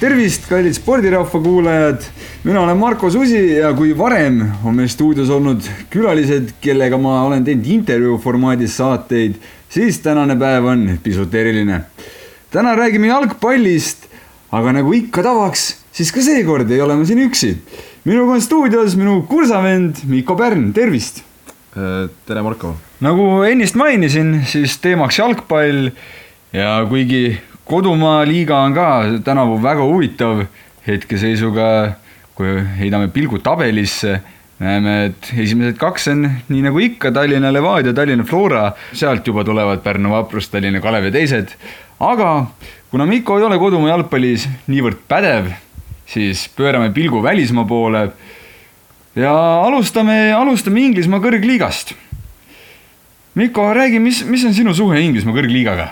tervist, kallid spordirahva kuulajad. mina olen Marko Susi ja kui varem on meil stuudios olnud külalised, kellega ma olen teinud intervjuu formaadis saateid, siis tänane päev on pisut eriline. täna räägime jalgpallist, aga nagu ikka tavaks, siis ka seekord ei ole ma siin üksi. minuga on stuudios minu kursavend Mikko Pärn, tervist. Tere, Marko. nagu ennist mainisin, siis teemaks jalgpall ja kuigi kodumaa liiga on ka tänavu väga huvitav hetkeseisuga, kui heidame pilgu tabelisse, näeme, et esimesed kaks on nii nagu ikka Tallinna Levadia, Tallinna Flora, sealt juba tulevad Pärnu Vaprus, Tallinna Kalev ja teised. aga kuna Mikko ei ole kodumaa jalgpallis niivõrd pädev, siis pöörame pilgu välismaa poole ja alustame, alustame Inglismaa kõrgliigast. Mikko, räägi, mis, mis on sinu suhe Inglismaa kõrgliigaga?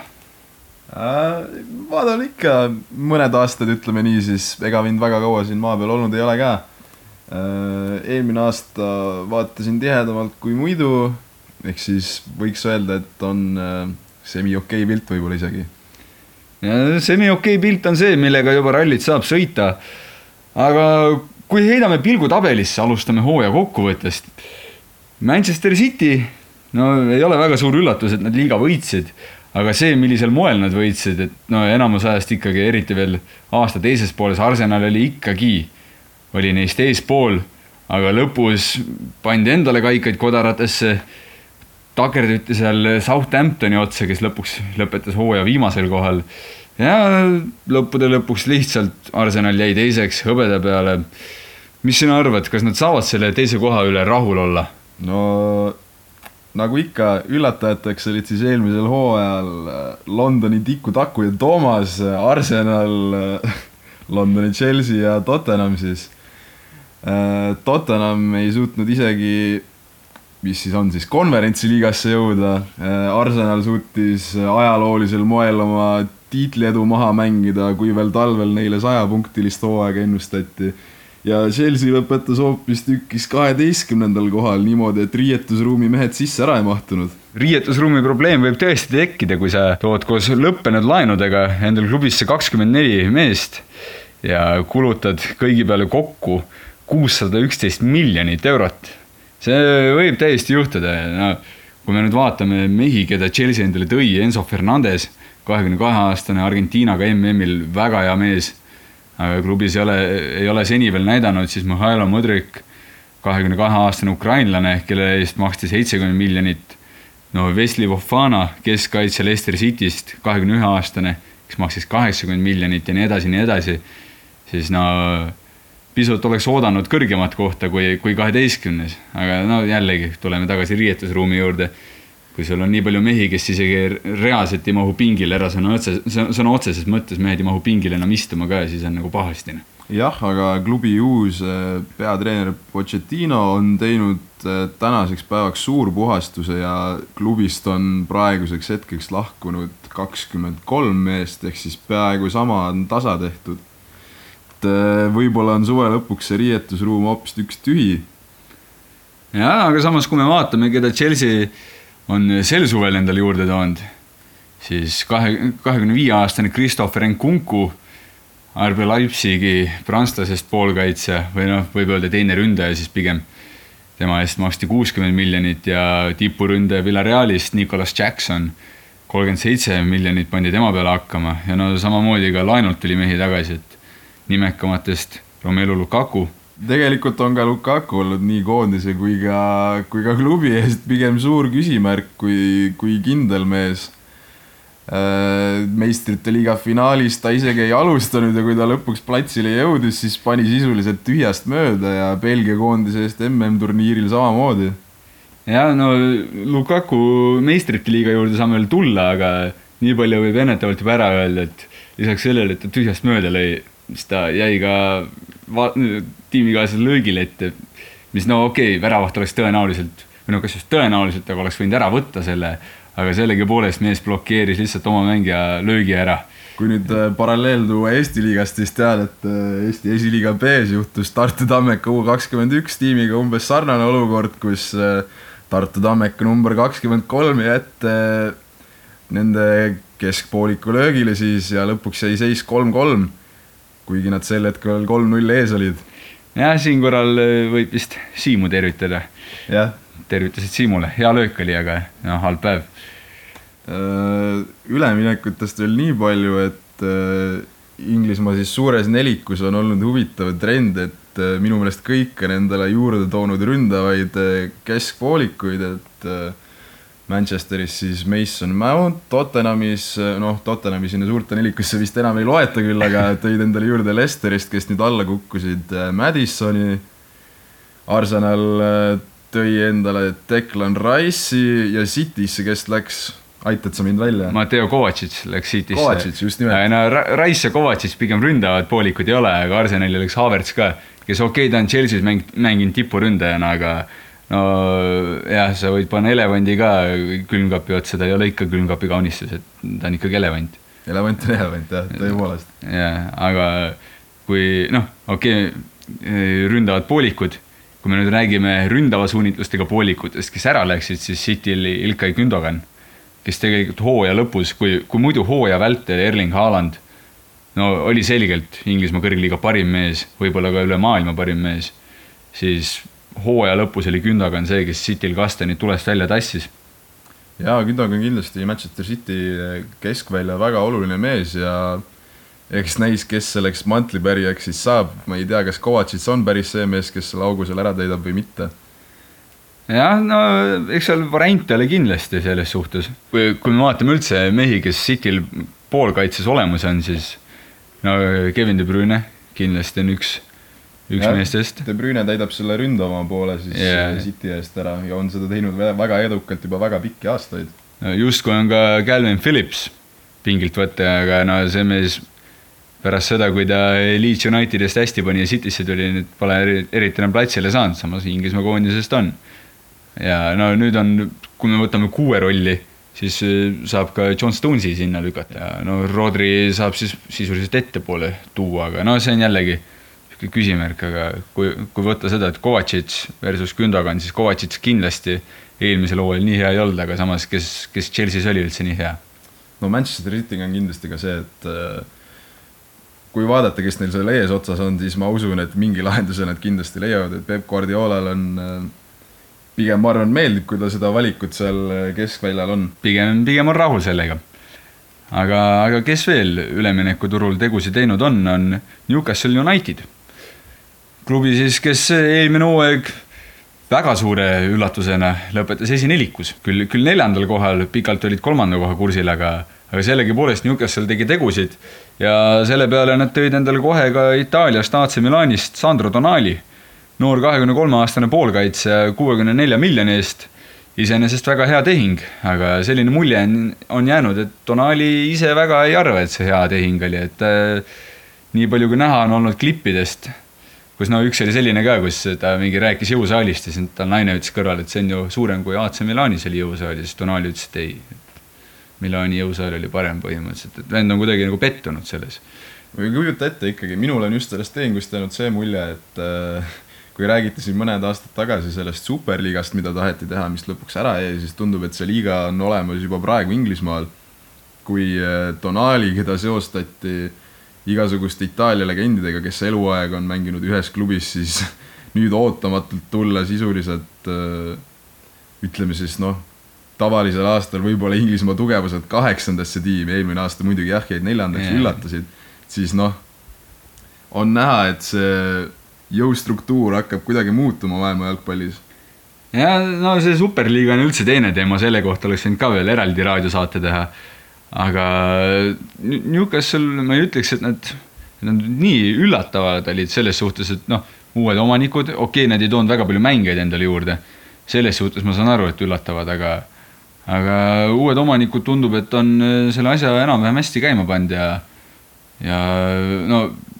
Äh, vaatan ikka mõned aastad, ütleme nii, siis ega mind väga kaua siin maa peal olnud ei ole ka. Äh, eelmine aasta vaatasin tihedamalt kui muidu, ehk siis võiks öelda, et on äh, semi okei okay pilt võib-olla isegi. semi okei okay pilt on see, millega juba rallit saab sõita. aga kui heidame pilgu tabelisse, alustame hooaja kokkuvõttest. Manchester City, no ei ole väga suur üllatus, et nad liiga võitsid aga see, millisel moel nad võitsid, et no enamus ajast ikkagi, eriti veel aasta teises pooles, Arsenal oli ikkagi, oli neist eespool, aga lõpus pandi endale kaikaid kodaratesse, takerduti seal Southamptoni otsa, kes lõpuks lõpetas hooaja viimasel kohal. ja lõppude lõpuks lihtsalt Arsenal jäi teiseks hõbeda peale. Mis sina arvad, kas nad saavad selle teise koha üle rahul olla? no nagu ikka, üllatajateks olid siis eelmisel hooajal äh, Londoni Tiku-Taku ja Toomas, äh, Arsenal, äh, Londoni Chelsea ja Tottenham siis. Tottenham ei suutnud isegi, mis siis on siis, konverentsiliigasse jõuda. Arsenal suutis ajaloolisel moel oma tiitliedu maha mängida, kui veel talvel neile sajapunktilist hooaega ennustati ja Chelsea lõpetas hoopistükkis kaheteistkümnendal kohal niimoodi, et riietusruumi mehed sisse ära ei mahtunud. riietusruumi probleem võib tõesti tekkida, kui sa tood koos lõppenud laenudega endale klubisse kakskümmend neli meest ja kulutad kõigi peale kokku kuussada üksteist miljonit eurot. see võib täiesti juhtuda, no kui me nüüd vaatame mehi, keda Chelsea endale tõi, Enzo Fernandez, kahekümne kahe aastane Argentiinaga MM-il väga hea mees aga klubis ei ole, ei ole seni veel näidanud, siis Mihhailo Mudrik, kahekümne kahe aastane ukrainlane, kelle eest maksti seitsekümmend miljonit. no Wesley Fofana, keskkaitse Leicester Cityst, kahekümne ühe aastane, kes maksis kaheksakümmend miljonit ja nii edasi, nii edasi. siis no pisut oleks oodanud kõrgemat kohta kui, kui kaheteistkümnes, aga no jällegi tuleme tagasi riietusruumi juurde kui sul on nii palju mehi, kes isegi reaalselt ei mahu pingile ära sõna otse, sõna otseses mõttes mehed ei mahu pingile enam istuma ka ja siis on nagu pahasti. Noh. jah, aga klubi uus peatreener Pochettino on teinud äh, tänaseks päevaks suurpuhastuse ja klubist on praeguseks hetkeks lahkunud kakskümmend kolm meest, ehk siis peaaegu sama on tasa tehtud. et äh, võib-olla on suve lõpuks see riietusruum hoopistükkis tühi. jaa, aga samas, kui me vaatame, keda Chelsea on sel suvel endale juurde toonud, siis kahe, kahekümne viie aastane Christopher Nkunku, RB Leipzigi prantslasest poolkaitsja või noh, võib öelda teine ründaja siis pigem. tema eest maksti kuuskümmend miljonit ja tipuründaja Villarealist Nicolas Jackson, kolmkümmend seitse miljonit pandi tema peale hakkama ja no samamoodi ka laenult tuli mehi tagasi, et nimekamatest Romelu Lukaku tegelikult on ka Lukaku olnud nii koondise kui ka, kui ka klubi eest pigem suur küsimärk kui, kui kindel mees. Äh, meistrite liiga finaalis ta isegi ei alustanud ja kui ta lõpuks platsile jõudis, siis pani sisuliselt tühjast mööda ja Belgia koondise eest MM-turniiril samamoodi. ja no Lukaku meistrite liiga juurde saame veel tulla, aga nii palju võib ennetavalt juba ära öelda, et lisaks sellele, et ta tühjast mööda lõi, siis ta jäi ka tiimikaaslasele löögile ette, mis no okei okay,, väravat oleks tõenäoliselt, või no kas just tõenäoliselt, aga oleks võinud ära võtta selle, aga sellegipoolest mees blokeeris lihtsalt oma mängija löögi ära kui nüüd äh, paralleel tuua Eesti liigast, siis tead, et äh, Eesti esiliiga B-s juhtus Tartu Tammeka U kakskümmend üks tiimiga umbes sarnane olukord, kus äh, Tartu Tammeka number kakskümmend kolm jäi ette nende keskpooliku löögile siis ja lõpuks jäi seis kolm-kolm, kuigi nad sel hetkel kolm-null ees olid. Jah, siin korral võib vist Siimu tervitada. jah. tervitused Siimule, hea löök oli, aga noh, halb päev. Äh, üleminekutest veel nii palju, et äh, Inglismaa siis suures nelikus on olnud huvitav trend, et äh, minu meelest kõik on endale juurde toonud ründavaid keskpoolikuid, et Manchesteris siis Mason Mount, Tottenhamis, noh, Tottenhami sinna suurte nelikusse vist enam ei loeta küll, aga tõid endale juurde Lesterist, kes nüüd alla kukkusid, Madisoni, Arsenal tõi endale Declan Rice'i ja City'sse, kes läks aitad sa mind välja? Matteo Kovacic läks City'sse. Kovacic, just nimelt. no Rice ja Kovacic pigem ründavad poolikud ei ole, aga Arsenali läks Havertz ka, kes okei okay,, ta on Chelsea's mäng, mänginud tipuründajana, aga no jah, sa võid panna elevandi ka külmkapi otsa, ta ei ole ikka külmkapi kaunistus, et ta on ikkagi elevant. elevant on elevant jah, tõepoolest. jah, aga kui noh, okei okay,, ründavad poolikud, kui me nüüd räägime ründava suunitlustega poolikutest, kes ära läksid, siis Cityl Ilkay Gündogan kes tegelikult hooaja lõpus, kui, kui muidu hooaja vältel Erling Haaland no oli selgelt Inglismaa kõrgliiga parim mees, võib-olla ka üle maailma parim mees, siis hooaja lõpus oli Gündogan see, kes Cityl kastanid tulest välja tassis. jaa, Gündogan kindlasti Manchester City keskvälja väga oluline mees ja eks näis, kes selleks mantlipärijaks siis saab, ma ei tea, kas Kovacic on päris see mees, kes selle augu seal ära täidab või mitte jah, no eks seal variante ole kindlasti selles suhtes. kui, kui me vaatame üldse mehi, kes Cityl poolkaitses olemas on, siis no Kevin De Bruyne kindlasti on üks, üks ja, meestest. De Bruyne täidab selle ründava poole siis yeah. City eest ära ja on seda teinud väga edukalt juba väga pikki aastaid. no justkui on ka Calvin Phillips pingilt võtta, aga no see mees pärast seda, kui ta Leeds Unitedist hästi pani ja Citysse tuli, nüüd pole eriti enam platsile saanud, samas Inglismaa koondisest on ja no nüüd on, kui me võtame kuue rolli, siis äh, saab ka John Stonesi sinna lükata ja no Rodri saab siis sisuliselt ettepoole tuua, aga no see on jällegi küsimärk, aga kui, kui võtta seda, et Kovacic versus Gündogan, siis Kovacic kindlasti eelmisel hooajal nii hea ei olnud, aga samas, kes, kes Chelsea's oli üldse nii hea? no Manchester City'ga on kindlasti ka see, et äh, kui vaadata, kes neil seal eesotsas on, siis ma usun, et mingi lahenduse nad kindlasti leiavad, et Peep Guardiolal on äh, pigem ma arvan, meeldib, kui ta seda valikut seal keskväljal on. pigem, pigem on rahul sellega. aga, aga kes veel üleminekuturul tegusid teinud on, on Newcastle United. Klubi siis, kes eelmine hooaeg väga suure üllatusena lõpetas esinelikus, küll, küll neljandal kohal, pikalt olid kolmanda koha kursil, aga, aga sellegipoolest Newcastle tegi tegusid ja selle peale nad tõid endale kohe ka Itaaliast AC Milanist Sandro Donali noor kahekümne kolme aastane poolkaitsja kuuekümne nelja miljoni eest. iseenesest väga hea tehing, aga selline mulje on, on jäänud, et Donali ise väga ei arva, et see hea tehing oli, et äh, nii palju kui näha on olnud klippidest, kus no üks oli selline ka, kus ta mingi rääkis jõusaalist ja siis tal naine ütles kõrval, et see on ju suurem kui AC Milanis oli jõusaal ja siis Donali ütles, et ei. Milani jõusaal oli parem põhimõtteliselt, et vend on kuidagi nagu pettunud selles. kujuta ette ikkagi, minul on just sellest tehingust jäänud see mulje, et äh, kui räägiti siin mõned aastad tagasi sellest superliigast, mida taheti teha, mis lõpuks ära jäi, siis tundub, et see liiga on olemas juba praegu Inglismaal. kui Donali, eh, keda seostati igasuguste Itaalia legendidega, kes eluaeg on mänginud ühes klubis, siis nüüd ootamatult tulla sisuliselt eh, ütleme siis noh, tavalisel aastal võib-olla Inglismaa tugevuselt kaheksandasse tiimi, eelmine aasta muidugi jah, jäid neljandaks yeah., üllatasid, siis noh, on näha, et see jõustruktuur hakkab kuidagi muutuma maailma jalgpallis. ja no see superliiga on üldse teine teema, selle kohta oleks võinud ka veel eraldi raadiosaate teha. Aga Newcastle, ma ei ütleks, et nad, nad nii üllatavad olid selles suhtes, et noh, uued omanikud, okei okay,, nad ei toonud väga palju mängijaid endale juurde. selles suhtes ma saan aru, et üllatavad, aga, aga uued omanikud tundub, et on selle asja enam-vähem hästi käima pannud ja, ja no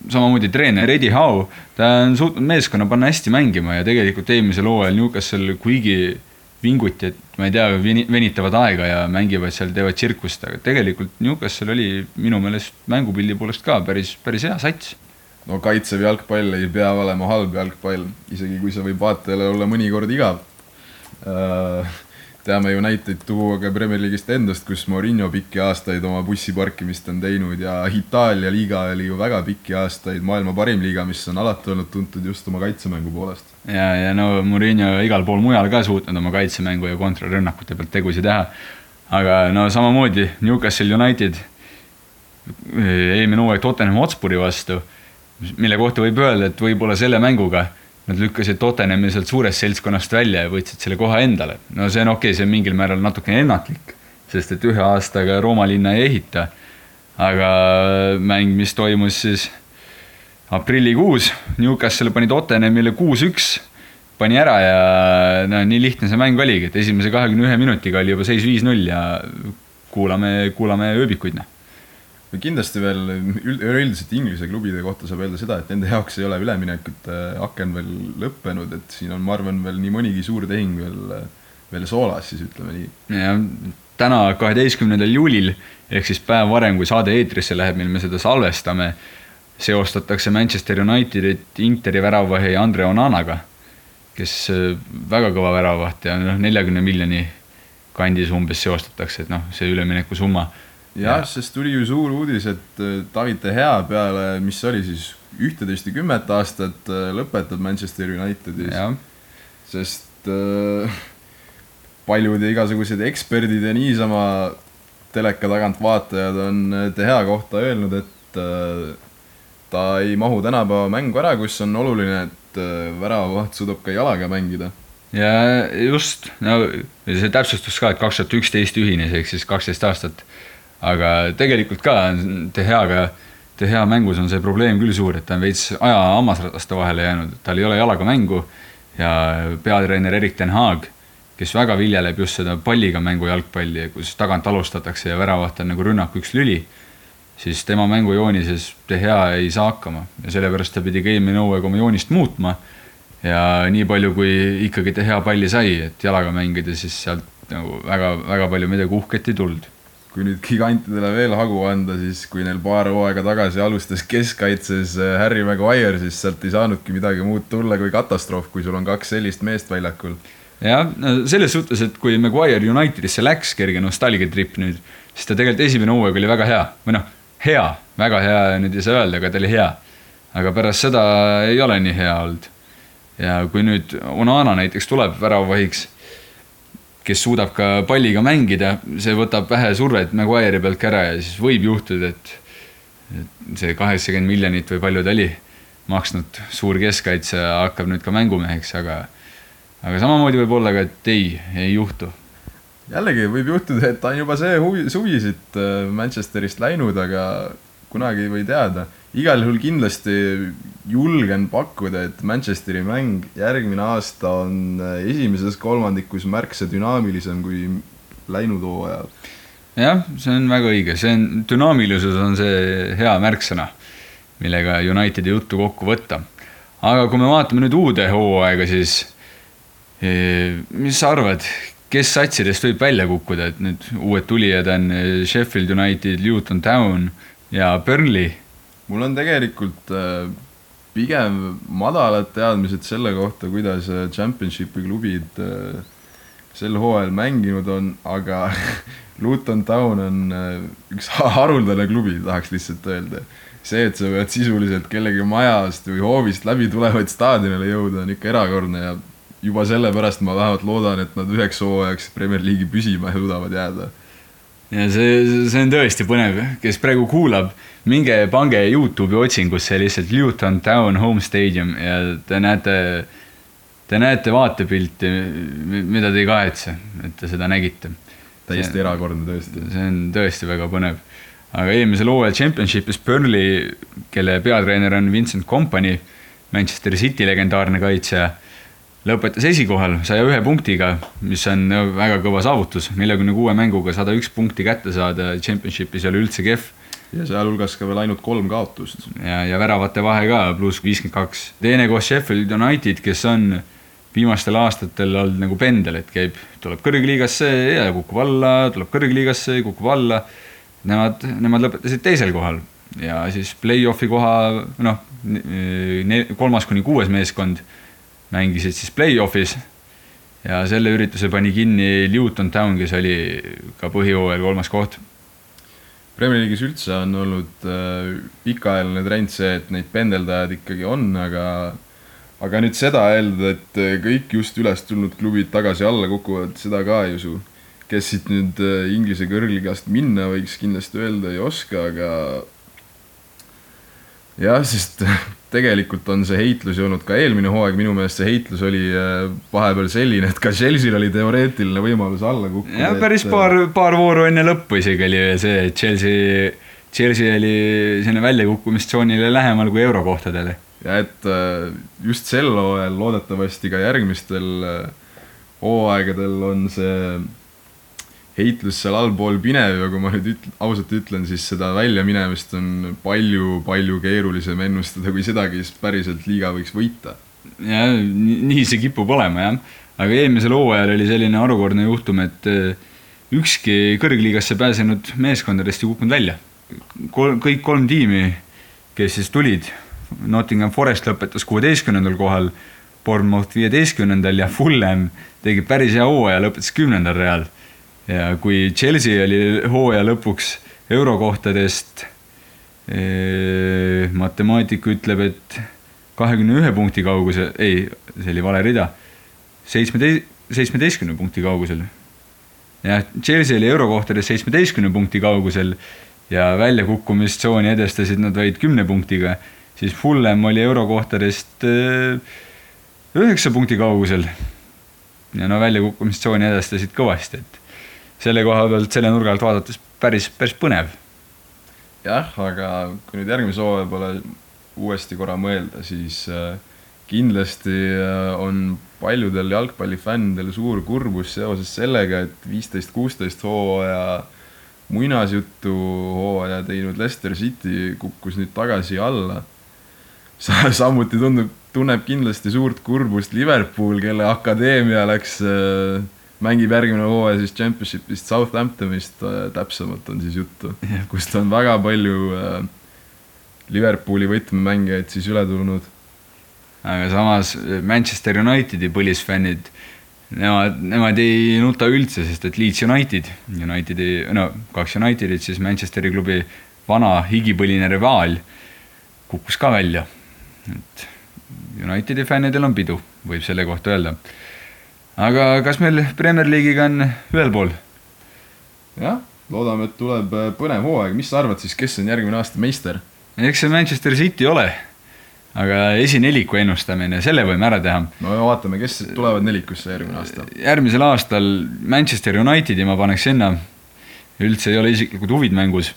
samamoodi treener Eddie Howe, ta on suutnud meeskonna panna hästi mängima ja tegelikult eelmisel hooajal Newcastle, kuigi vinguti, et ma ei tea, venitavad aega ja mängivad seal, teevad tsirkust, aga tegelikult Newcastle oli minu meelest mängupildi poolest ka päris, päris hea sats. no kaitsev jalgpall ei pea olema halb jalgpall, isegi kui see võib vaatajale olla mõnikord igav. Äh, teame ju näiteid tuua ka Premier League'ist endast, kus Mourinho pikki aastaid oma bussi parkimist on teinud ja Itaalia liiga oli ju väga pikki aastaid maailma parim liiga, mis on alati olnud tuntud just oma kaitsemängu poolest. ja, ja no Mourinho igal pool mujal ka suutnud oma kaitsemängu ja kontrarünnakute pealt tegusid teha. aga no samamoodi Newcastle United eelmine hooaeg Tottenham Hotspuri vastu, mille kohta võib öelda, et võib-olla selle mänguga Nad lükkasid Tottenhami sealt suurest seltskonnast välja ja võtsid selle koha endale. no see on okei okay,, see on mingil määral natukene ennatlik, sest et ühe aastaga Rooma linna ei ehita. aga mäng, mis toimus siis aprillikuus, Newcastle pani Tottenhamile kuus-üks, pani ära ja no nii lihtne see mäng oligi, et esimese kahekümne ühe minutiga oli juba seis viis-null ja kuulame, kuulame ööbikuid, noh kindlasti veel üleüldiselt Inglise klubide kohta saab öelda seda, et nende jaoks ei ole üleminekute aken veel lõppenud, et siin on, ma arvan, veel nii mõnigi suur tehing veel, veel soolas, siis ütleme nii. jah, täna, kaheteistkümnendal juulil ehk siis päev varem, kui saade eetrisse läheb, mil me seda salvestame, seostatakse Manchester Unitedit Interi väravahi Andre Onanaga, kes äh, väga kõva väravaht ja noh, neljakümne miljoni kandis umbes seostatakse, et noh, see üleminekusumma jah ja., sest tuli ju suur uudis, et äh, David De Gea peale, mis oli siis ühteteist ja kümmet aastat äh, lõpetab Manchester Unitedis. sest äh, paljud ja igasugused eksperdid ja niisama teleka tagant vaatajad on äh, De Gea kohta öelnud, et äh, ta ei mahu tänapäeva mängu ära, kus on oluline, et äh, väravavaht suudab ka jalaga mängida ja just, no see täpsustus ka, et kaks tuhat üksteist ühines, ehk siis kaksteist aastat aga tegelikult ka De Gea mängus on see probleem küll suur, et ta on veits aja hammasrataste vahele jäänud, tal ei ole jalaga mängu ja peatreener Erik ten Haag, kes väga viljeleb just seda palliga mängu jalgpalli, kus tagant alustatakse ja väravaht on nagu rünnaku üks lüli, siis tema mängujoonises De Gea ei saa hakkama. Ja sellepärast ta pidi ka eelmine hooaeg oma joonist muutma. Ja nii palju, kui ikkagi De Gea palli sai, et jalaga mängida, siis sealt nagu väga, väga palju midagi uhket ei tulnud kui nüüd gigantidele veel hagu anda, siis kui neil paar hooaega tagasi alustas keskkaitses äh, Harry Maguire, siis sealt ei saanudki midagi muud tulla kui katastroof, kui sul on kaks sellist meest väljakul. jah, no selles suhtes, et kui Maguire Unitedisse läks, kerge nostalgiatripp nüüd, siis ta tegelikult esimene hooaeg oli väga hea või noh, hea, väga hea nüüd ei saa öelda, aga ta oli hea. aga pärast seda ei ole nii hea olnud. ja kui nüüd Onana näiteks tuleb väravavahiks kes suudab ka palliga mängida, see võtab vähe survet Maguire'i pealt ka ära ja siis võib juhtuda, et see kaheksakümmend miljonit või palju ta oli maksnud suur keskkaitse hakkab nüüd ka mängumeheks, aga aga samamoodi võib olla ka, et ei, ei juhtu. jällegi võib juhtuda, et ta on juba see huvi, suvi siit äh, Manchesterist läinud, aga kunagi ei või teada igal juhul kindlasti julgen pakkuda, et Manchesteri mäng järgmine aasta on äh, esimeses kolmandikus märksa dünaamilisem kui läinud hooajal. jah, see on väga õige, see on, dünaamilisus on see hea märksõna, millega Unitedi juttu kokku võtta. aga kui me vaatame nüüd uude hooaega, siis eh, mis sa arvad, kes satsidest võib välja kukkuda, et nüüd uued tulijad on eh, Sheffield United, Luton Town ja Burnley mul on tegelikult äh, pigem madalad teadmised selle kohta, kuidas äh, championship'i klubid äh, sel hooajal mänginud on, aga Luton Town on üks haruldane klubi, tahaks lihtsalt öelda. see, et sa pead sisuliselt kellegi majast või hoovist läbi tulevaid staadionile jõuda, on ikka erakordne ja juba sellepärast ma vähemalt loodan, et nad üheks hooajaks Premier League'i püsima suudavad jääda. Ja see, see on tõesti põnev, kes praegu kuulab minge pange Youtube'i otsingusse lihtsalt Luton Town Home Stadium ja te näete, te näete vaatepilti, mida te ei kahetse, et te seda nägite. täiesti erakordne tõesti. see on tõesti väga põnev. aga eelmisel hooajal Championship'is Burnley, kelle peatreener on Vincent Company, Manchester City legendaarne kaitsja, lõpetas esikohal saja ühe punktiga, mis on väga kõva saavutus, neljakümne kuue mänguga sada üks punkti kätte saada Championship'is ei ole üldse kehv ja sealhulgas ka veel ainult kolm kaotust. ja, ja väravate vahe ka pluss viiskümmend kaks. teine koos Sheffield United, kes on viimastel aastatel olnud nagu pendel, et käib, tuleb kõrgliigasse ja kukub alla, tuleb kõrgliigasse, kukub alla. Nemad, nemad lõpetasid teisel kohal ja siis play-off'i koha, noh, kolmas kuni kuues meeskond mängisid siis play-off'is ja selle ürituse pani kinni Luton Town, kes oli ka põhijooajal kolmas koht. Premier League'is üldse on olnud äh, pikaajaline trend see, et neid pendeldajad ikkagi on, aga aga nüüd seda eeldada, et äh, kõik just üles tulnud klubid tagasi alla kukuvad, seda ka ei usu. kes siit nüüd äh, Inglise kõrgligast minna võiks, kindlasti öelda ei oska, aga jah, sest tegelikult on see heitlus ju olnud ka eelmine hooaeg, minu meelest see heitlus oli äh, vahepeal selline, et ka Chelsea'l oli teoreetiline võimalus alla kukkuda. jah, päris et... paar, paar vooru enne lõppu isegi oli see, et Chelsea, Chelsea oli sinna väljakukkumistsoonile lähemal kui eurokohtadele. ja et äh, just sel hooajal, loodetavasti ka järgmistel äh, hooaegadel on see heitlus seal allpool pinev ja kui ma nüüd üt, ausalt ütlen, siis seda väljaminemist on palju-palju keerulisem ennustada kui sedagi, kes päriselt liiga võiks võita. jah, nii see kipub olema jah, aga eelmisel hooajal oli selline harukordne juhtum, et äh, ükski kõrgliigasse pääsenud meeskondadest ei kukkunud välja. kolm, kõik kolm tiimi, kes siis tulid, Nottingham Forest lõpetas kuueteistkümnendal kohal, Bournemouth viieteistkümnendal ja Fulham tegi päris hea hooaja, lõpetas kümnendal real ja kui Chelsea oli hooaja lõpuks eurokohtadest, matemaatika ütleb, et kahekümne ühe punkti kaugusel, ei, see oli vale rida, seitsmete-, seitsmeteistkümne punkti kaugusel. jah, Chelsea oli eurokohtades seitsmeteistkümne punkti kaugusel ja väljakukkumistsooni edestasid nad vaid kümne punktiga, siis Fulham oli eurokohtadest üheksa punkti kaugusel. ja no väljakukkumistsooni edestasid kõvasti, et selle koha pealt, selle nurga alt vaadates päris, päris põnev. jah, aga kui nüüd järgmise hooaja peale uuesti korra mõelda, siis äh, kindlasti äh, on paljudel jalgpallifännidel suur kurbus seoses sellega, et viisteist, kuusteist hooaja muinasjutu hooaja teinud Leicester City kukkus nüüd tagasi alla. samuti tundub, tunneb kindlasti suurt kurbust Liverpool, kelle akadeemia läks äh, mängib järgmine hooaja siis Championshipist Southamptonist äh, täpsemalt on siis juttu, kust on väga palju äh, Liverpooli võtmemängijaid siis üle tulnud. aga samas Manchester Unitedi põlisfännid, nemad, nemad ei nuta üldse, sest et Leeds United, Unitedi, no kaks Unitedit, siis Manchesteri klubi vana higipõline rivaal kukkus ka välja. et Unitedi fännidel on pidu, võib selle kohta öelda aga kas meil Premier League'iga on ühel pool? jah, loodame, et tuleb äh, põnev hooaeg, mis sa arvad siis, kes on järgmine aasta meister? eks see Manchester City ole, aga esineliku ennustamine, selle võime ära teha. no vaatame, kes tulevad nelikusse järgmine aasta. järgmisel aastal Manchester Unitedi ma paneks sinna, üldse ei ole isiklikud huvid mängus,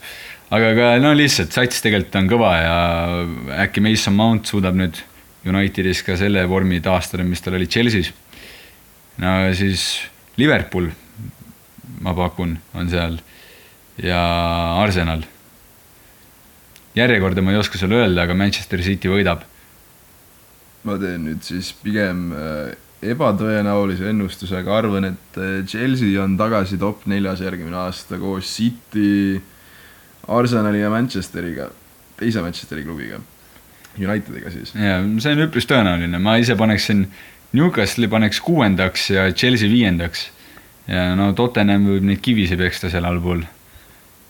aga ka no lihtsalt sats tegelikult on kõva ja äkki Mason Mount suudab nüüd Unitedis ka selle vormi taastada, mis tal oli Chelsea's no siis Liverpool, ma pakun, on seal ja Arsenal. järjekorda ma ei oska sulle öelda, aga Manchester City võidab. ma teen nüüd siis pigem äh, ebatõenäolise ennustusega, arvan, et äh, Chelsea on tagasi top neljas järgmine aasta koos City, Arsenali ja Manchesteriga, teise Manchesteri klubiga. Unitediga siis. jaa, see on üpris tõenäoline, ma ise paneksin Newcastle'i paneks kuuendaks ja Chelsea viiendaks. ja no Tottenham võib neid kivisi peksta seal allpool,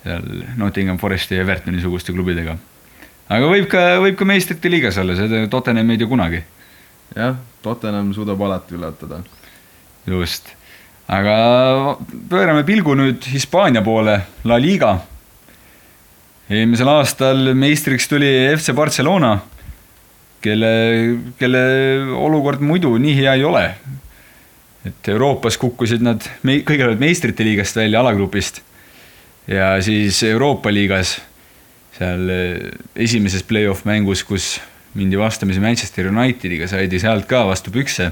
seal Nottingham Foresti ja Evertoni suguste klubidega. aga võib ka, võib ka meistrite liigas olla, seda Tottenham ei tea kunagi. jah, Tottenham suudab alati üllatada. just, aga pöörame pilgu nüüd Hispaania poole, La Liga. eelmisel aastal meistriks tuli FC Barcelona kelle, kelle olukord muidu nii hea ei ole. et Euroopas kukkusid nad me, kõigepealt meistrite liigast välja alagrupist ja siis Euroopa liigas seal esimeses play-off mängus, kus mindi vastamisi Manchester Unitediga, saidi sealt ka vastu pükse.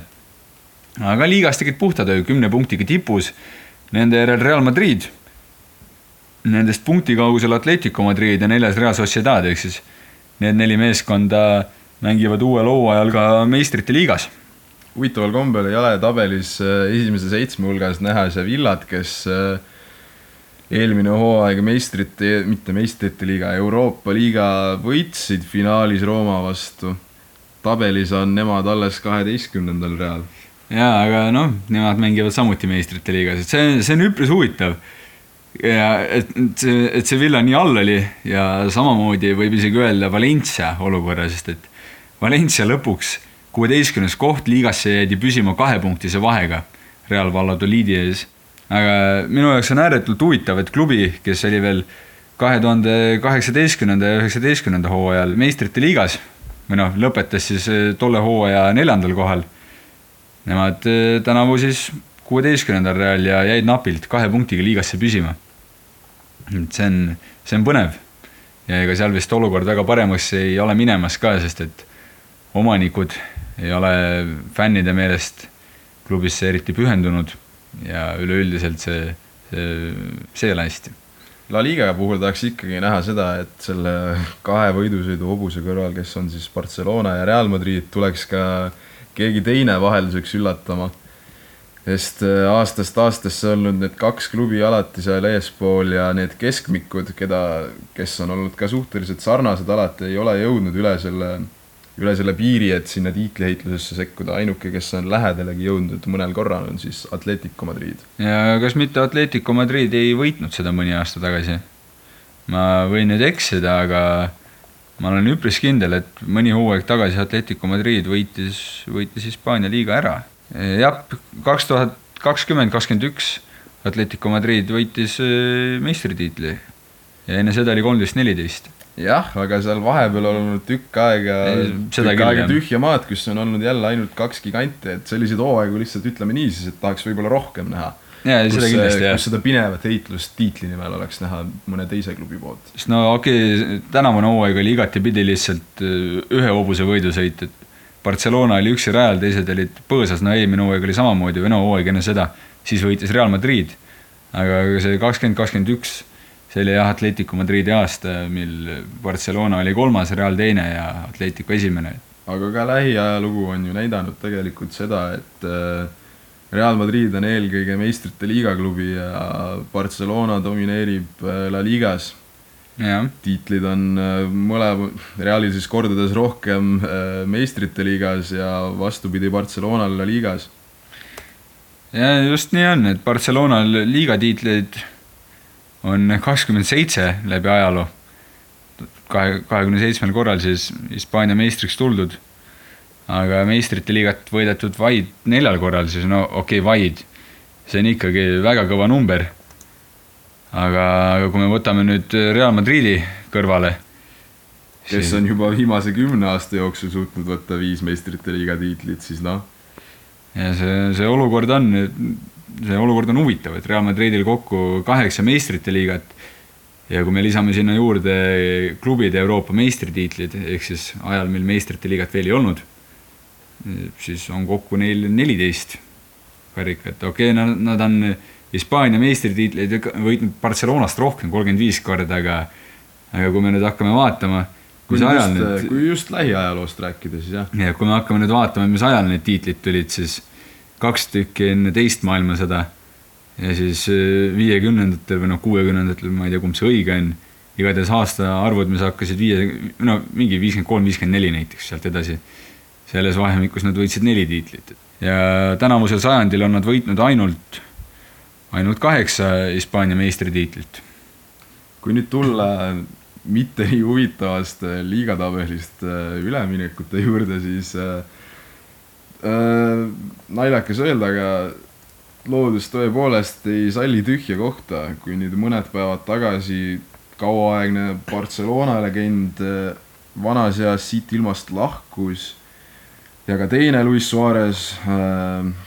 aga liigas tegid puhta töö, kümne punktiga tipus, nende järel Real Madrid, nendest punkti kaugusel Atletico Madrid ja neljas Real Sociedad, ehk siis need neli meeskonda mängivad uuel hooajal ka meistrite liigas. huvitaval kombel ei ole tabelis äh, esimese seitsme hulgas näha Sevillat, kes äh, eelmine hooaeg meistrite, mitte meistrite liiga, Euroopa liiga võitsid finaalis Rooma vastu. tabelis on nemad alles kaheteistkümnendal real. jaa, aga noh, nemad mängivad samuti meistrite liigas, et see, see on üpris huvitav. ja et et see, et see Villa nii all oli ja samamoodi võib isegi öelda Valencia olukorra, sest et Valencia lõpuks kuueteistkümnes koht liigasse jäidi püsima kahepunktise vahega Real Valladoliidi ees. aga minu jaoks on ääretult huvitav, et klubi, kes oli veel kahe tuhande kaheksateistkümnenda ja üheksateistkümnenda hooajal meistrite liigas või noh, lõpetas siis eh, tolle hooaja neljandal kohal Nemad eh, tänavu siis kuueteistkümnendal real ja jäid napilt kahe punktiga liigasse püsima. et see on, see on põnev. ja ega seal vist olukord väga paremaks ei ole minemas ka, sest et omanikud ei ole fännide meelest klubisse eriti pühendunud ja üleüldiselt see, see, see ei ole hästi. La Liga puhul tahaks ikkagi näha seda, et selle kahe võidusõidu hobuse kõrval, kes on siis Barcelona ja Real Madrid, tuleks ka keegi teine vahelduseks üllatama. sest äh, aastast aastasse olnud need kaks klubi alati seal eespool ja need keskmikud, keda, kes on olnud ka suhteliselt sarnased alati, ei ole jõudnud üle selle, üle selle piiri, et sinna tiitliheitlusesse sekkuda, ainuke, kes on lähedalegi jõudnud mõnel korral, on siis Atletico Madrid. ja kas mitte Atletico Madrid ei võitnud seda mõni aasta tagasi? ma võin nüüd eksida, aga ma olen üpris kindel, et mõni hooaeg tagasi Atletico Madrid võitis, võitis Hispaania liiga ära. jah, kaks tuhat kakskümmend, kakskümmend üks Atletico Madrid võitis äh, meistritiitli ja enne seda oli kolmteist, neliteist. jah, aga seal vahepeal on olnud tükk aega tükk küll, aega tühja maad, kus on olnud jälle ainult kaks giganti, et selliseid hooaegu lihtsalt ütleme nii siis, et tahaks võib-olla rohkem näha. ja, seda kindlasti jah kus. seda pinevat heitlust tiitli nimel oleks näha mõne teise klubi poolt. sest no okei okay,, tänavune hooaeg oli igatepidi lihtsalt äh, ühe hobuse võidusõit, et Barcelona oli üksi rajal, teised olid põõsas, no eelmine hooaeg oli samamoodi, või no hooaeg enne seda, siis võitis Real Madrid. aga see kakskümmend, kakskümmend üks, see oli jah, Atletico Madridi aasta, mil Barcelona oli kolmas, Real teine ja Atletico esimene. aga ka lähiajalugu on ju näidanud tegelikult seda, et äh, Real Madrid on eelkõige meistrite liiga klubi ja Barcelona domineerib äh, La Ligas. tiitlid on äh, mõlema, Realil siis kordades rohkem meistrite liigas ja vastupidi Barcelonal La Ligas. ja just nii on, et Barcelonal liigatiitleid on kakskümmend seitse läbi ajaloo. kahe, kahekümne seitsmel korral siis Hispaania meistriks tuldud. aga meistrite liigat võidetud vaid neljal korral, siis no okei okay,, vaid. see on ikkagi väga kõva number. aga, aga kui me võtame nüüd Real Madridi kõrvale. kes on juba viimase kümne aasta jooksul suutnud võtta viis meistrite liiga tiitlit, siis noh, ja see, see olukord on, see olukord on huvitav, et Real Madridil kokku kaheksa meistrite liigat ja kui me lisame sinna juurde klubide Euroopa meistritiitlid, ehk siis ajal, mil meistrite liigat veel ei olnud, siis on kokku neil neliteist karikat, okei okay,, nad, nad on Hispaania meistritiitleid võitnud Barcelonast rohkem, kolmkümmend viis korda, aga aga kui me nüüd hakkame vaatama, kui mis ajal need kui just lähiajaloost rääkida, siis jah, ja kui me hakkame nüüd vaatama, mis ajal need tiitlid tulid, siis kaks tükki enne teist maailmasõda ja siis äh, viiekümnendatel või noh, kuuekümnendatel, ma ei tea, kumb see õige on, igatahes aastaarvud, mis hakkasid viie, no mingi viiskümmend kolm, viiskümmend neli näiteks sealt edasi. selles vahemikus nad võitsid neli tiitlit ja tänavusel sajandil on nad võitnud ainult, ainult kaheksa Hispaania meistritiitlit. kui nüüd tulla mitte nii huvitavast äh, liigatabelist äh, üleminekute juurde, siis äh, naljakas öelda, aga loodus tõepoolest ei salli tühja kohta, kui nüüd mõned päevad tagasi kauaaegne Barcelona legend äh, vanas eas siit ilmast lahkus ja ka teine Luis Suarez,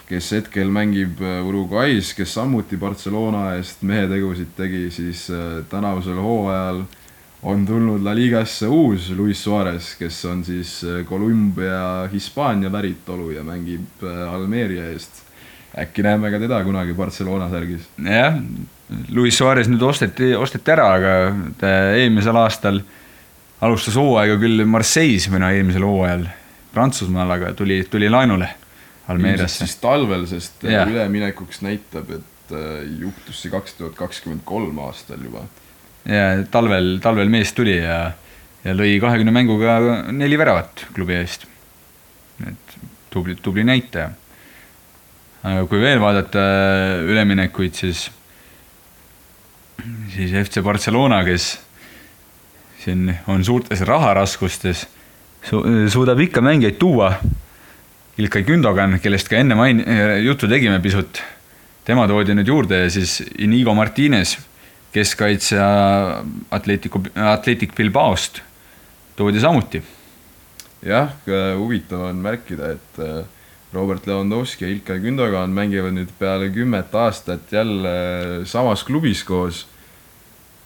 kes hetkel mängib äh, Uruguay's, kes samuti Barcelona eest mehetegusid tegi, siis äh, tänavusel hooajal on tulnud La Ligasse uus Luis Suarez, kes on siis äh, Kolumbia Hispaania päritolu ja mängib äh, Almeria eest. äkki näeme ka teda kunagi Barcelona särgis. jah, Luis Suarez nüüd osteti, osteti ära, aga ta eelmisel aastal alustas hooaega küll Marseille's no eelmisel hooajal Prantsusmaal, aga tuli, tuli laenule Almeeriasse. siis talvel, sest äh, Jah. üleminekuks näitab, et juhtus see kaks tuhat kakskümmend kolm aastal juba ja talvel, talvel mees tuli ja, ja lõi kahekümne mänguga neli väravat klubi eest. et tubli, tubli näitaja. aga kui veel vaadata üleminekuid, siis, siis FC Barcelona, kes siin on suurtes raharaskustes su, suudab ikka mängijaid tuua. Ilkay Gündogan, kellest ka enne main-, juttu tegime pisut, tema toodi nüüd juurde ja siis Inigo Martinez, keskkaitsja Atletico, Atletic Bilbaost toodi samuti. jah, huvitav on märkida, et äh, Robert Lewandowski ja Ilkay Gündogan mängivad nüüd peale kümmet aastat jälle samas klubis koos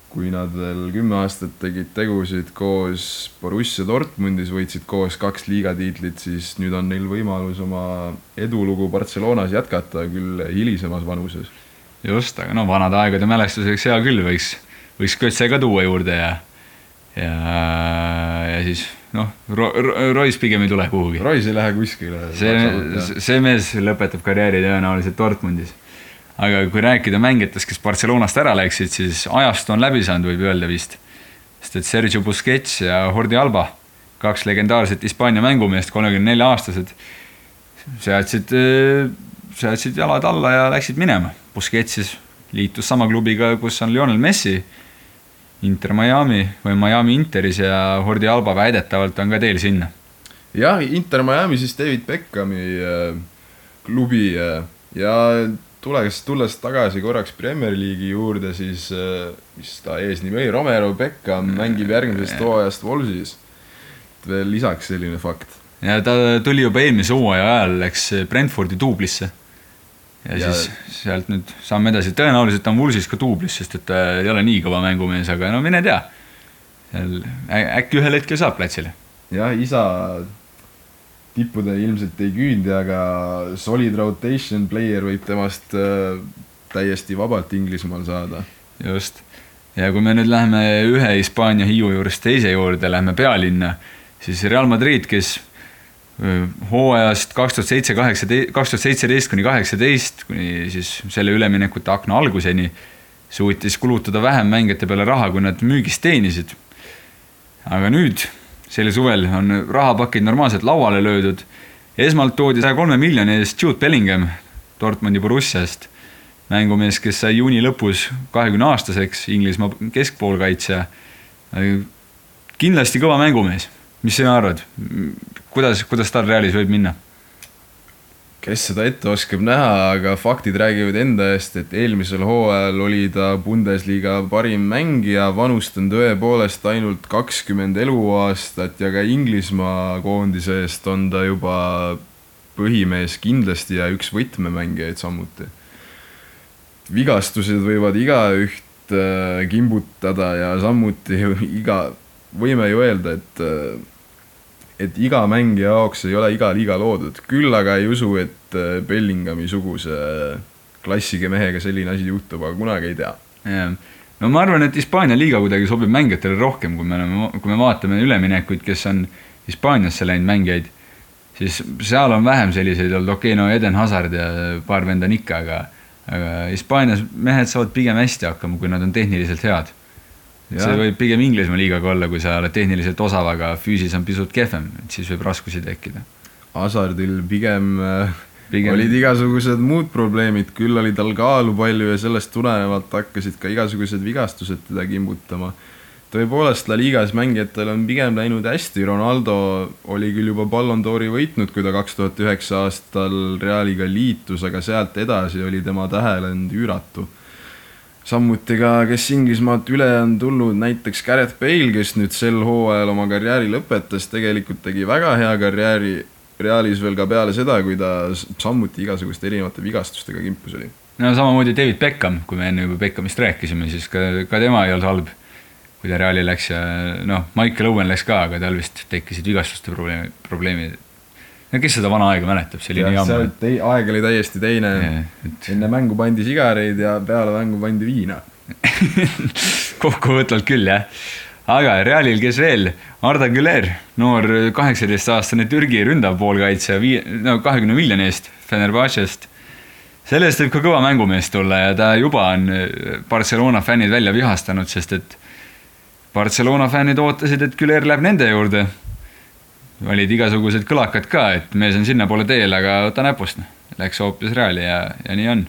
kui nad veel kümme aastat tegid tegusid koos Borussia Dortmundis, võitsid koos kaks liigatiitlit, siis nüüd on neil võimalus oma edulugu Barcelonas jätkata, küll hilisemas vanuses. Just, aga no vanade aegade mälestuseks hea küll, võiks, võiks Kötse ka tuua juurde ja ja, ja siis noh ro, ro, Royce pigem ei tule kuhugi. Royce ei lähe kuskile. see, see mees lõpetab karjääri tõenäoliselt Dortmundis aga kui rääkida mängijatest, kes Barcelonast ära läksid, siis ajastu on läbi saanud, võib öelda vist. sest et Sergio Busquets ja Jordi Alba, kaks legendaarset Hispaania mängumeest, kolmekümne nelja aastased, seadsid, seadsid jalad alla ja läksid minema. Busquets siis liitus sama klubiga, kus on Lionel Messi, Inter Miami või Miami Interis ja Jordi Alba väidetavalt on ka teel sinna. jah, Inter Miami siis David Beckhami äh, klubi äh, ja tulles, tulles tagasi korraks Premier League'i juurde, siis äh, mis ta eesnimi oli, Romero Beckham mängib järgmisest hooajast Wolvesis. veel lisaks selline fakt. ja ta tuli juba eelmise hooaja ajal, läks Brentfordi duublisse. Ja, ja siis sealt nüüd saame edasi, tõenäoliselt on Wolvesis ka duublis, sest et ta ei ole nii kõva mängumees, aga no mine tea. äkki ühel hetkel saab platsile. jah, isa tippude ilmselt ei küündi, aga solid rotation player võib temast äh, täiesti vabalt Inglismaal saada. just, ja kui me nüüd läheme ühe Hispaania hiiu juurest teise juurde, lähme pealinna, siis Real Madrid, kes hooajast kaks tuhat seitse, kaheksateist, kaks tuhat seitseteist kuni kaheksateist, kuni siis selle üleminekute akna alguseni, suutis kulutada vähem mängijate peale raha, kui nad müügist teenisid. aga nüüd sel suvel on rahapakid normaalselt lauale löödud. esmalt toodi saja kolme miljoni eest Jude Bellingham Dortmundi Borussiast, mängumees, kes sai juuni lõpus kahekümne aastaseks, Inglismaa keskpoolkaitsja. kindlasti kõva mängumees, mis sina arvad, kuidas, kuidas tal Realis võib minna? kes seda ette oskab näha, aga faktid räägivad enda eest, et eelmisel hooajal oli ta Bundesliga parim mängija, vanustanud tõepoolest ainult kakskümmend eluaastat ja ka Inglismaa koondise eest on ta juba põhimees kindlasti ja üks võtmemängijaid samuti. vigastused võivad igaüht äh, kimbutada ja samuti iga, võime ju öelda, et äh, et iga mängija jaoks ei ole iga liiga loodud, küll aga ei usu, et äh, Bellingami suguse klassiga mehega selline asi juhtub, aga kunagi ei tea. jah, no ma arvan, et Hispaania liiga kuidagi sobib mängijatele rohkem, kui me oleme, kui me vaatame üleminekuid, kes on Hispaaniasse läinud mängijaid, siis seal on vähem selliseid olnud, okei okay,, no Eden Hazard ja paar venda on ikka, aga aga Hispaanias mehed saavad pigem hästi hakkama, kui nad on tehniliselt head. See võib pigem Inglismaa liigaga olla, kui sa oled tehniliselt osav, aga füüsis on pisut kehvem, et siis võib raskusi tekkida. Hasardil pigem, äh, pigem olid igasugused muud probleemid, küll oli tal kaalu palju ja sellest tulenevalt hakkasid ka igasugused vigastused teda kimbutama. tõepoolest, La Ligas mängijatel on pigem läinud hästi, Ronaldo oli küll juba Ballon d'Ori võitnud, kui ta kaks tuhat üheksa aastal Realiga liitus, aga sealt edasi oli tema tähelend üüratu samuti ka, kes Inglismaalt üle on tulnud, näiteks Gareth Bale, kes nüüd sel hooajal oma karjääri lõpetas, tegelikult tegi väga hea karjääri Realis veel ka peale seda, kui ta samuti igasuguste erinevate vigastustega kimpus oli. no samamoodi David Beckham, kui me enne juba Beckhamist rääkisime, siis ka, ka tema ei olnud halb, kui ta Reali läks ja noh, Michael Owen läks ka, aga tal vist tekkisid vigastuste probleemi, probleemid no kes seda vana aega mäletab, see oli nii ammu. aeg oli täiesti teine et.... enne mängu pandi sigareid ja peale mängu pandi viina kokkuvõtvalt küll jah. aga Realil, kes veel? Arda Güler, noor kaheksateistaastane Türgi ründav poolkaitsja, vii-, no kahekümne miljoni eest Fenerbahce'st. sellest võib ka kõva mängumees tulla ja ta juba on Barcelona fännid välja vihastanud, sest et Barcelona fännid ootasid, et Güler läheb nende juurde olid igasugused kõlakad ka, et mees on sinnapoole teel, aga võta näpust. noh. Läks hoopis Reali ja, ja nii on.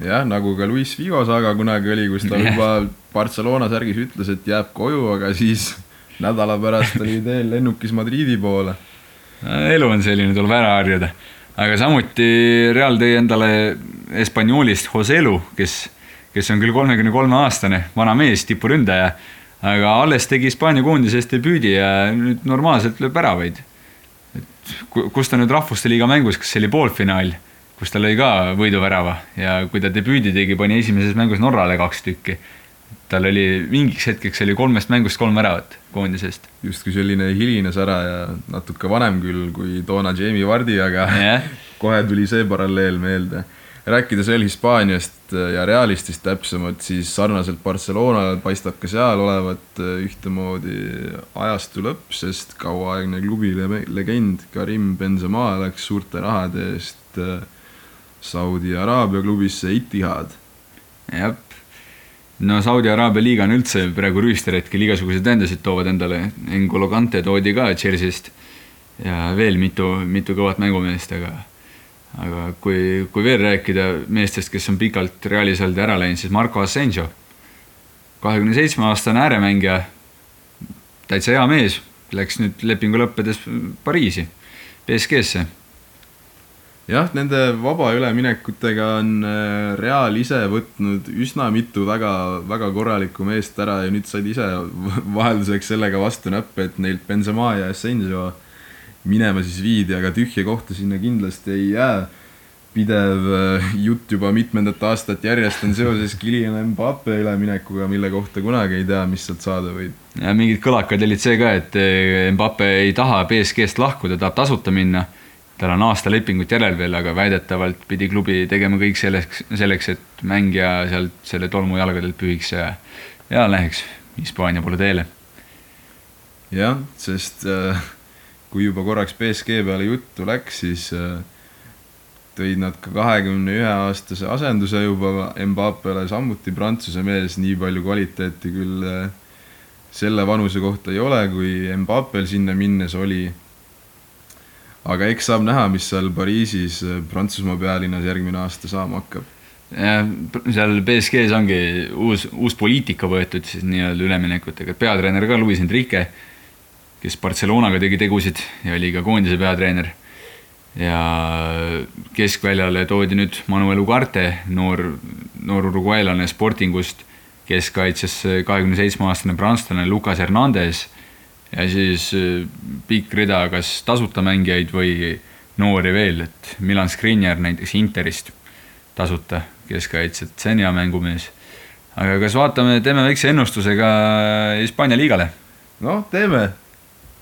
jah, nagu ka Luis Figo saga kunagi oli, kus ta juba Barcelona särgis ütles, et jääb koju, aga siis nädala pärast oli teel lennukis Madridi poole. elu on selline, tuleb ära harjuda. aga samuti Real tõi endale Hispaaniolist Joselu, kes, kes on küll kolmekümne kolme aastane, vana mees, tipuründaja, aga alles tegi Hispaania koondises debüüdi ja nüüd normaalselt lööb väravaid. et kus ta nüüd Rahvuste Liiga mängus, kas see oli poolfinaal, kus ta lõi ka võiduvärava ja kui ta debüüdi tegi, pani esimeses mängus Norrale kaks tükki tal oli mingiks hetkeks oli kolmest mängust kolm väravat koondisest. justkui selline hiline sära ja natuke vanem küll kui toona Jamie Vardi, aga yeah. kohe tuli see paralleel meelde. Rääkides veel Hispaaniast ja Realistist täpsemalt, siis sarnaselt Barcelonale paistab ka seal olevat ühtemoodi ajastu lõpp, sest kauaaegne klubi legend Karim Benzema läks suurte rahade eest Saudi Araabia klubisse Itihad. jah no Saudi Araabia liiga on üldse praegu rüüster hetkel, igasuguseid tähendusid toovad endale, N'Golo Kante toodi ka Chelsea'st ja veel mitu, mitu kõvat mängumeest, aga aga kui, kui veel rääkida meestest, kes on pikalt Realis olnud ja ära läinud, siis Marco Asensio, kahekümne seitsme aastane ääremängija, täitsa hea mees, läks nüüd lepingu lõppedes Pariisi, BSG-sse jah, nende vaba üleminekutega on äh, Real ise võtnud üsna mitu väga, väga korralikku meest ära ja nüüd said ise vahelduseks sellega vastu näppe, et neilt Benzema ja Asensio minema siis viidi, aga tühja kohta sinna kindlasti ei jää. pidev äh, jutt juba mitmendat aastat järjest on seoses Kylian Mbappe üleminekuga, mille kohta kunagi ei tea, mis sealt saada võib. ja mingid kõlakad olid see ka, et äh, Mbappe ei taha BSG-st lahkuda, tahab tasuta minna tal on aasta lepingut järel veel, aga väidetavalt pidi klubi tegema kõik selleks, selleks, et mängija sealt selle tolmu jalgadelt pühiks ja, ja läheks Hispaania poole teele. jah, sest äh, kui juba korraks BSG peale juttu läks, siis äh, tõid nad ka kahekümne ühe aastase asenduse juba Mbappele, samuti Prantsuse mees, nii palju kvaliteeti küll äh, selle vanuse kohta ei ole, kui Mbappel sinna minnes oli aga eks saab näha, mis seal Pariisis, äh, Prantsusmaa pealinnas järgmine aasta saama hakkab. jah, seal BSG-s ongi uus, uus poliitika võetud siis nii-öelda üleminekutega, peatreener ka Luis Enrique, kes Barcelonaga tegi tegusid ja oli ka koondise peatreener. ja keskväljale toodi nüüd Manuel Ugarte, noor, noor uruguaylane Sportingust, keskkaitses kahekümne seitsme aastane prantslane Lucas Hernandez ja siis äh, pikk rida kas tasuta mängijaid või noori veel, et Milan Skriniar näiteks Interist tasuta keskkaitset, see on hea mängumees. aga kas vaatame, teeme väikse ennustuse ka Hispaania liigale? noh, teeme.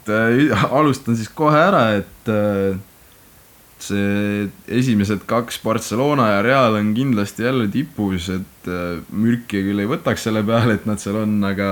Et äh, alustan siis kohe ära, et äh, see esimesed kaks Barcelona ja Real on kindlasti jälle tipus, et mürki küll ei võtaks selle peale, et nad seal on, aga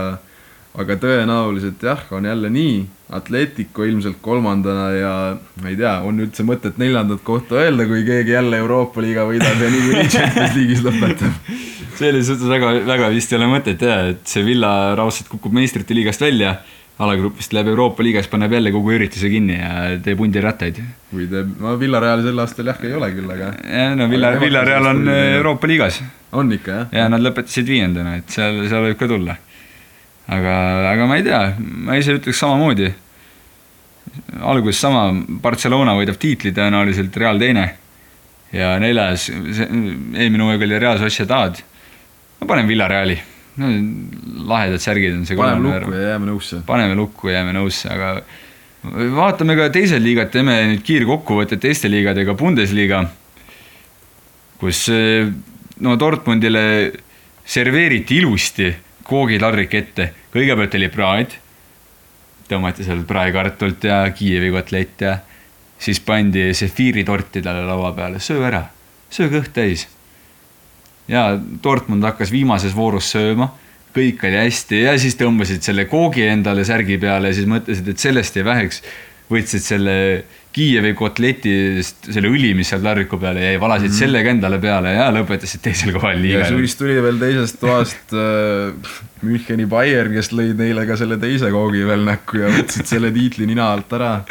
aga tõenäoliselt jah, on jälle nii, Atletico ilmselt kolmandana ja ma ei tea, on üldse mõtet neljandat kohta öelda, kui keegi jälle Euroopa liiga võidab ja niikuinii Champions League'is lõpetab. selles suhtes väga, väga vist ei ole mõtet jah, et see Villa raudselt kukub meistrite liigast välja, alagrupist läheb Euroopa liigas, paneb jälle kogu ürituse kinni ja teeb hundi rattaid. või teeb, no Villareal sel aastal jah, ei ole küll, aga. jah, no Villa, Villareal on Euroopa liigas. on ikka jah? ja nad lõpetasid viiendana, et seal, seal võib ka tulla aga, aga ma ei tea, ma ise ütleks samamoodi. alguses sama, Barcelona võidab tiitli tõenäoliselt, Real teine. ja neljas, eelmine hooaeg oli Real Sociedad. ma panen Villareali no,, lahedad särgid on see. paneme lukku ja jääme nõusse. paneme lukku ja jääme nõusse, aga vaatame ka teised liigad, teeme nüüd kiirkokkuvõtte teiste liigadega, Bundesliga, kus no Dortmundile serveeriti ilusti koogiladrik ette, kõigepealt oli praed, tõmmati seal praekartult ja Kiievi kotlett ja siis pandi sefiiritorti talle laua peale, söö ära, söö kõht täis. Ja Dortmund hakkas viimases voorus sööma, kõik oli hästi ja siis tõmbasid selle koogi endale särgi peale ja siis mõtlesid, et sellest ei väheks. võtsid selle Kiievi kotletist selle õli, mis seal taldriku peale jäi, valasid mm -hmm. selle ka endale peale ja lõpetasid teisel kohal liiga. ja siis tuli veel teisest toast äh, Müncheni Bayern, kes lõid neile ka selle teise koogi veel näkku ja võtsid selle tiitli nina alt ära.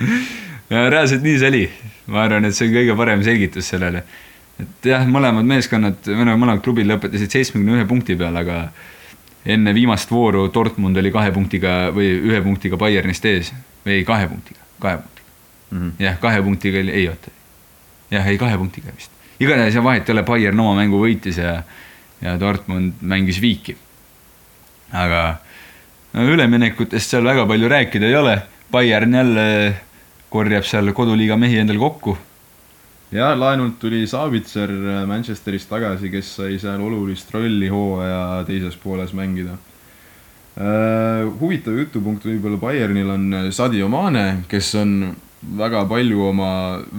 ja reaalselt nii see oli. ma arvan, et see on kõige parem selgitus sellele. Et jah, mõlemad meeskonnad, mõlemad klubid lõpetasid seitsmekümne ühe punkti peal, aga enne viimast vooru Dortmund oli kahe punktiga või ühe punktiga Bayernist ees või kahe punktiga, kahe punktiga mm -hmm. jah, kahe punktiga oli, ei oota. jah, ei kahe punktiga vist. igatahes ja vahet ei ole, Bayern oma mängu võitis ja, ja Dortmund mängis viiki. aga no üleminekutest seal väga palju rääkida ei ole. Bayern jälle korjab seal koduliiga mehi endale kokku. Ja laenult tuli Savitser Manchesterist tagasi, kes sai seal olulist rolli hooaja teises pooles mängida Uh, huvitav jutupunkt võib-olla Bayernil on Sadio Mane, kes on väga palju oma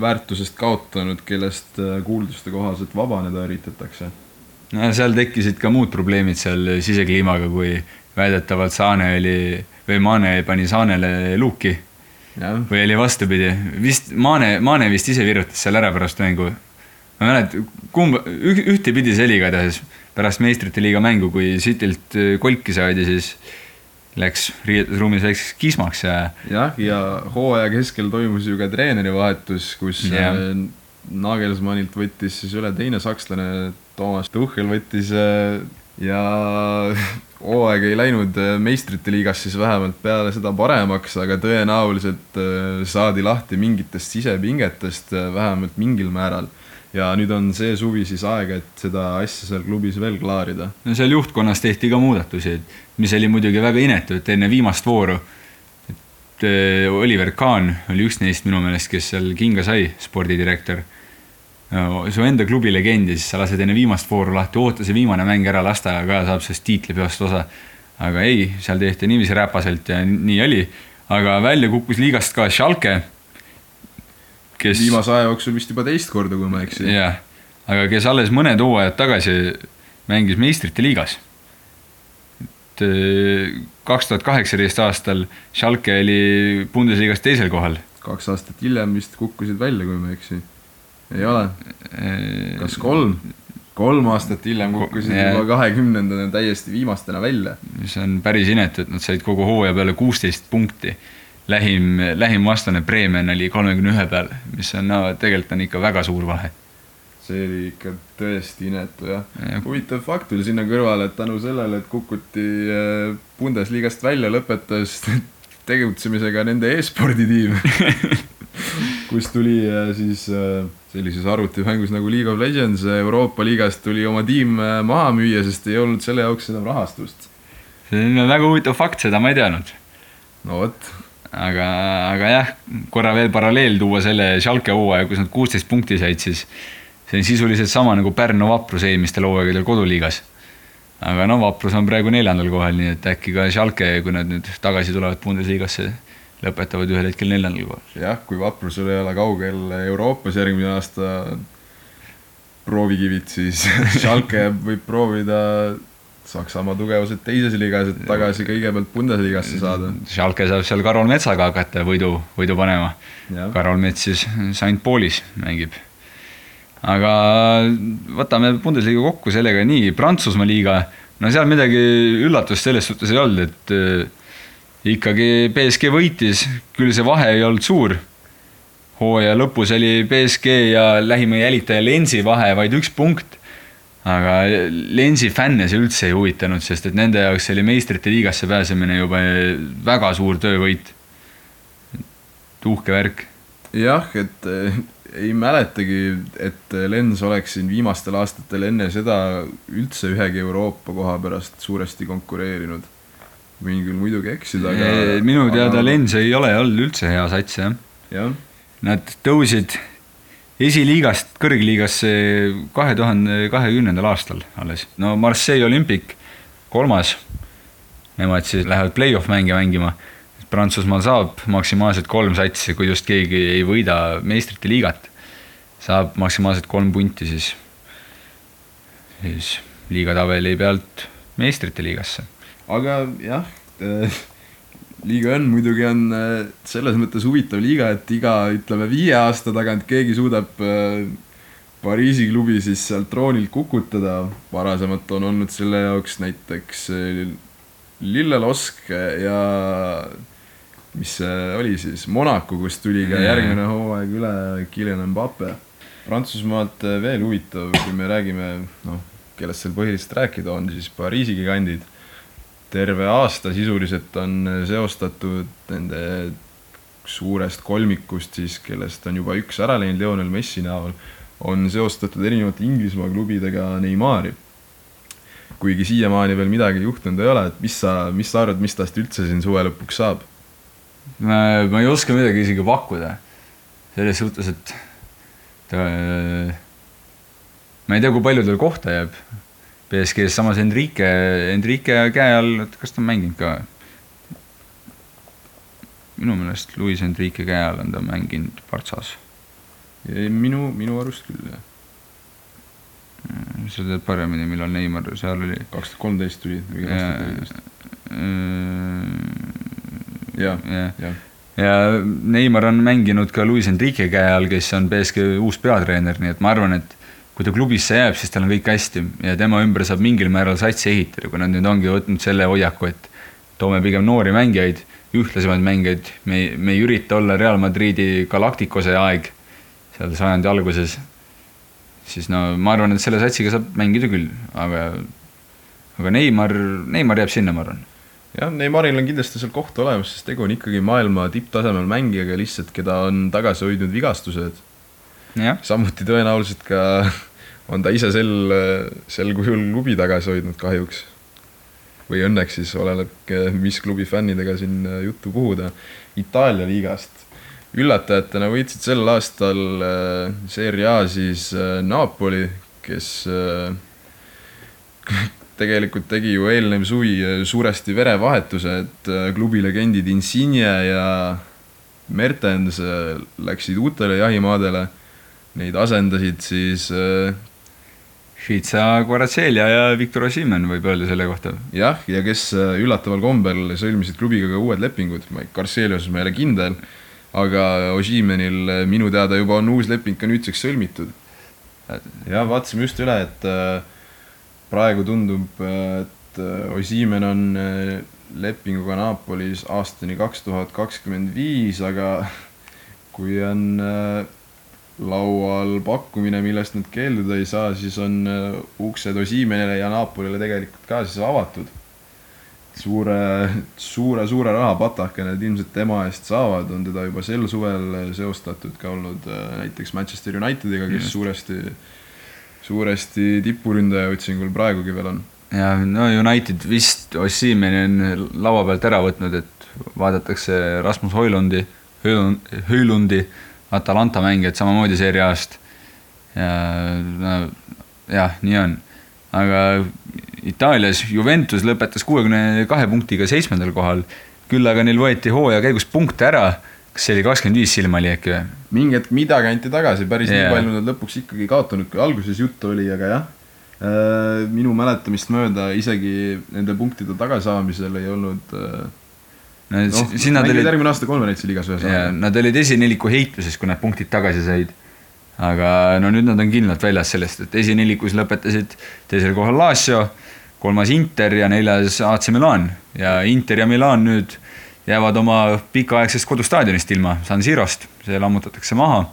väärtusest kaotanud, kellest äh, kuulduste kohaselt vabaneda üritatakse. no seal tekkisid ka muud probleemid seal sisekliimaga, kui väidetavalt Saane oli või Maane pani Saanele luuki. Või oli vastupidi, vist Maane, Maane vist ise virutas seal ära pärast mängu. ma ei mäleta, kumb, ühtepidi see oli igatahes pärast meistrite liiga mängu, kui Citylt äh, kolki saadi, siis läks riietusruumis väikseks kismaks ja. jah, ja hooaja keskel toimus ju ka treenerivahetus, kus yeah. Äh, Nagelsmannilt võttis siis üle teine sakslane, Toomas Tuchel võttis äh, ja hooaeg ei läinud äh, meistrite liigas siis vähemalt peale seda paremaks, aga tõenäoliselt saadi lahti mingitest sisepingetest vähemalt mingil määral ja nüüd on see suvi siis aeg, et seda asja seal klubis veel klaarida. no seal juhtkonnas tehti ka muudatusi, mis oli muidugi väga inetu, et enne viimast vooru, et äh, Oliver Kahn oli üks neist minu meelest, kes seal kinga sai, spordidirektor. Su enda klubi legend ja siis sa lased enne viimast vooru lahti, oota see viimane mäng ära, las ta ka saab sellest tiitlipeost osa. aga ei, seal tehti niiviisi räpaselt ja nii oli, aga välja kukkus liigast ka Schalke kes. viimase aja jooksul vist juba teist korda, kui ma ei eksi. jah, aga kes alles mõned hooajad tagasi mängis meistrite liigas. et äh, kaks tuhat kaheksateist aastal Schalke oli Bundesliga's teisel kohal. kaks aastat hiljem vist kukkusid välja, kui ma ei eksi. Ei ole? Kas kolm? kolm aastat hiljem kukkusid ja. juba kahekümnendana täiesti viimastena välja. see on päris inetu, et nad said kogu hooaja peale kuusteist punkti lähim, lähim vastane Bremen oli kolmekümne ühe peal, mis on no tegelikult on ikka väga suur vahe. see oli ikka tõesti inetu jah ja.. huvitav fakt veel sinna kõrvale, et tänu sellele, et kukuti äh, Bundesliga-st välja, lõpetas tegutsemisega nende e-sporditiim kus tuli äh, siis äh, sellises arvutimängus nagu League of Legends Euroopa liigast tuli oma tiim maha müüa, sest ei olnud selle jaoks enam rahastust. see on väga huvitav fakt, seda ma ei teadnud. no vot aga, aga jah, korra veel paralleel tuua selle Schalke hooaja, kus nad kuusteist punkti said, siis see on sisuliselt sama nagu Pärnu Vaprus eelmistel hooaegadel koduliigas. aga no Vaprus on praegu neljandal kohal, nii et äkki ka Schalke, kui nad nüüd tagasi tulevad Bundesligasse, lõpetavad ühel hetkel neljandal kohal. jah, kui Vaprusel ei ole kaugel Euroopas järgmine aasta proovikivid, siis Schalke võib proovida Saksamaa tugevused teises liigas, et tagasi kõigepealt Bundesligasse saada. Schalke saab seal Karol Metsaga hakata võidu, võidu panema. Karol Mets siis St Paulis mängib. aga võtame Bundesliga kokku sellega nii, Prantsusmaa liiga, no seal midagi üllatust selles suhtes ei olnud, et ikkagi BSG võitis, küll see vahe ei olnud suur. hooaja lõpus oli BSG ja lähima jälitaja Lensi vahe vaid üks punkt aga Lensi fänne see üldse ei huvitanud, sest et nende jaoks oli meistrite liigasse pääsemine juba väga suur töövõit. uhke värk. jah, et eh, ei mäletagi, et Lens oleks siin viimastel aastatel enne seda üldse ühegi Euroopa koha pärast suuresti konkureerinud. Võin küll muidugi eksida, aga. minu teada aga... Lens ei ole olnud üldse hea sats, jah. jah. Nad tõusid esiliigast kõrgliigasse kahe tuhande kahekümnendal aastal alles. no Marseille Olympic, kolmas. Nemad siis lähevad play-off mänge mängima. Prantsusmaal saab maksimaalselt kolm satsi, kui just keegi ei võida meistrite liigat. saab maksimaalselt kolm punti siis, siis liigatabeli pealt meistrite liigasse. Aga jah liiga on muidugi on äh, selles mõttes huvitav liiga, et iga, ütleme viie aasta tagant keegi suudab äh, Pariisi klubi siis sealt troonilt kukutada. varasemalt on olnud selle jaoks näiteks äh, Lillelosk ja mis see oli siis, Monaco, kust tuli ka järgmine hooaeg üle Kylian Mbappe. Prantsusmaalt veel huvitav, kui me räägime, noh, kellest seal põhiliselt rääkida on, siis Pariisi gigandid terve aasta sisuliselt on seostatud nende suurest kolmikust siis, kellest on juba üks ära läinud Lionel Messi näol, on seostatud erinevate Inglismaa klubidega Neimari. kuigi siiamaani veel midagi juhtunud ei ole, et mis sa, mis sa arvad, mis tast üldse siin suve lõpuks saab? ma, ei oska midagi isegi pakkuda. selles suhtes, et ta, ma ei tea, kui palju tal kohta jääb BSG-s, samas Enrique, Enrique käe all, kas ta on mänginud ka? minu meelest Luis Enrique käe all on ta mänginud Partsas. minu, minu arust küll, jah. sa tead paremini, millal Neimar seal oli? kaks tuhat kolmteist tuli. jah, jah. ja Neimar on mänginud ka Luis Enrique käe all, kes on BSG uus peatreener, nii et ma arvan, et kui ta klubisse jääb, siis tal on kõik hästi ja tema ümber saab mingil määral satsi ehitada, kui nad nüüd ongi võtnud selle hoiaku, et toome pigem noori mängijaid, ühtlasemaid mängijaid, me ei, me ei ürita olla Real Madridi Galacticose aeg seal sajandi alguses, siis no ma arvan, et selle satsiga saab mängida küll, aga aga Neimar, Neimar jääb sinna, ma arvan. Jah, Neymaril on kindlasti seal koht olemas, sest tegu on ikkagi maailma tipptasemel mängijaga lihtsalt, keda on tagasi hoidnud vigastused samuti tõenäoliselt ka on ta ise sel, sel kujul klubi tagasi hoidnud kahjuks. või õnneks siis, oleneb, mis klubi fännidega siin juttu puhuda. Itaalia liigast. üllatajatena võitsid sel aastal äh, Serie A siis äh, Napoli, kes äh, tegelikult tegi ju eelnev suvi suuresti verevahetuse, et klubi legendid Insigne ja Mertens läksid uutele jahimaadele Neid asendasid siis äh, Švitsa Kvaratselia ja Viktor Ossimen võib öelda selle kohta. jah, ja kes äh, üllataval kombel sõlmisid klubiga ka uued lepingud, Garcelios ma ei ole kindel, aga Ossimenil äh, minu teada juba on uus leping ka nüüdseks sõlmitud. jah, vaatasime just üle, et äh, praegu tundub, et Ossimen on lepinguga Napolis aastani kaks tuhat kakskümmend viis, aga kui on laual pakkumine, millest nad keelduda ei saa, siis on äh, uksed Osimenile ja Napolile tegelikult ka siis avatud. suure, suure, suure rahapataka nad ilmselt tema eest saavad, on teda juba sel suvel seostatud ka olnud äh, näiteks Manchester Unitediga, kes Just. suuresti, suuresti tipuründaja otsingul praegugi veel on. ja no United vist Ossimeni on laua pealt ära võtnud, et vaadatakse Rasmus Hoilundi, Höölundi Atalanta mängijad samamoodi Serie A-st. ja jah, nii on. aga Itaalias Juventus lõpetas kuuekümne kahe punktiga seitsmendal kohal, küll aga neil võeti hooaja käigus punkte ära, kas see oli kakskümmend viis silma oli äkki või? mingi hetk midagi anti tagasi, päris yeah. nii palju nad lõpuks ikkagi kaotanud, kui alguses juttu oli, aga jah äh, minu mäletamist mööda isegi nende punktide tagasaamisel ei olnud äh, no, siis nad olid. järgmine aasta konverentsi liigas ühesõnaga. Nad olid esineliku heitluses, kui nad punktid tagasi said. aga no nüüd nad on kindlalt väljas sellest, et esinelikus lõpetasid teisel kohal Lazio, kolmas Inter ja neljas AC Milan ja Inter ja Milan nüüd jäävad oma pikaaegsest kodustaadionist ilma, San Sirost, see lammutatakse maha.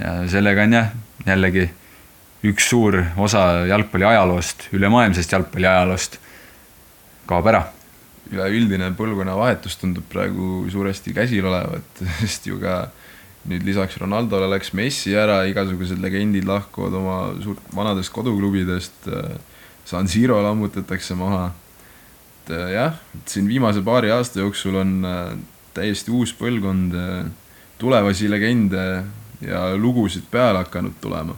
ja sellega on jah, jällegi üks suur osa jalgpalli ajaloost, ülemaailmsest jalgpalli ajaloost kaob ära üleüldine põlvkonnavahetus tundub praegu suuresti käsil olevat, sest ju ka nüüd lisaks Ronaldole läks Messi ära, igasugused legendid lahkuvad oma suurt vanadest koduklubidest. San Siro lammutatakse maha. et äh, jah, et siin viimase paari aasta jooksul on äh, täiesti uus põlvkond äh, tulevasi legende ja lugusid peale hakanud tulema.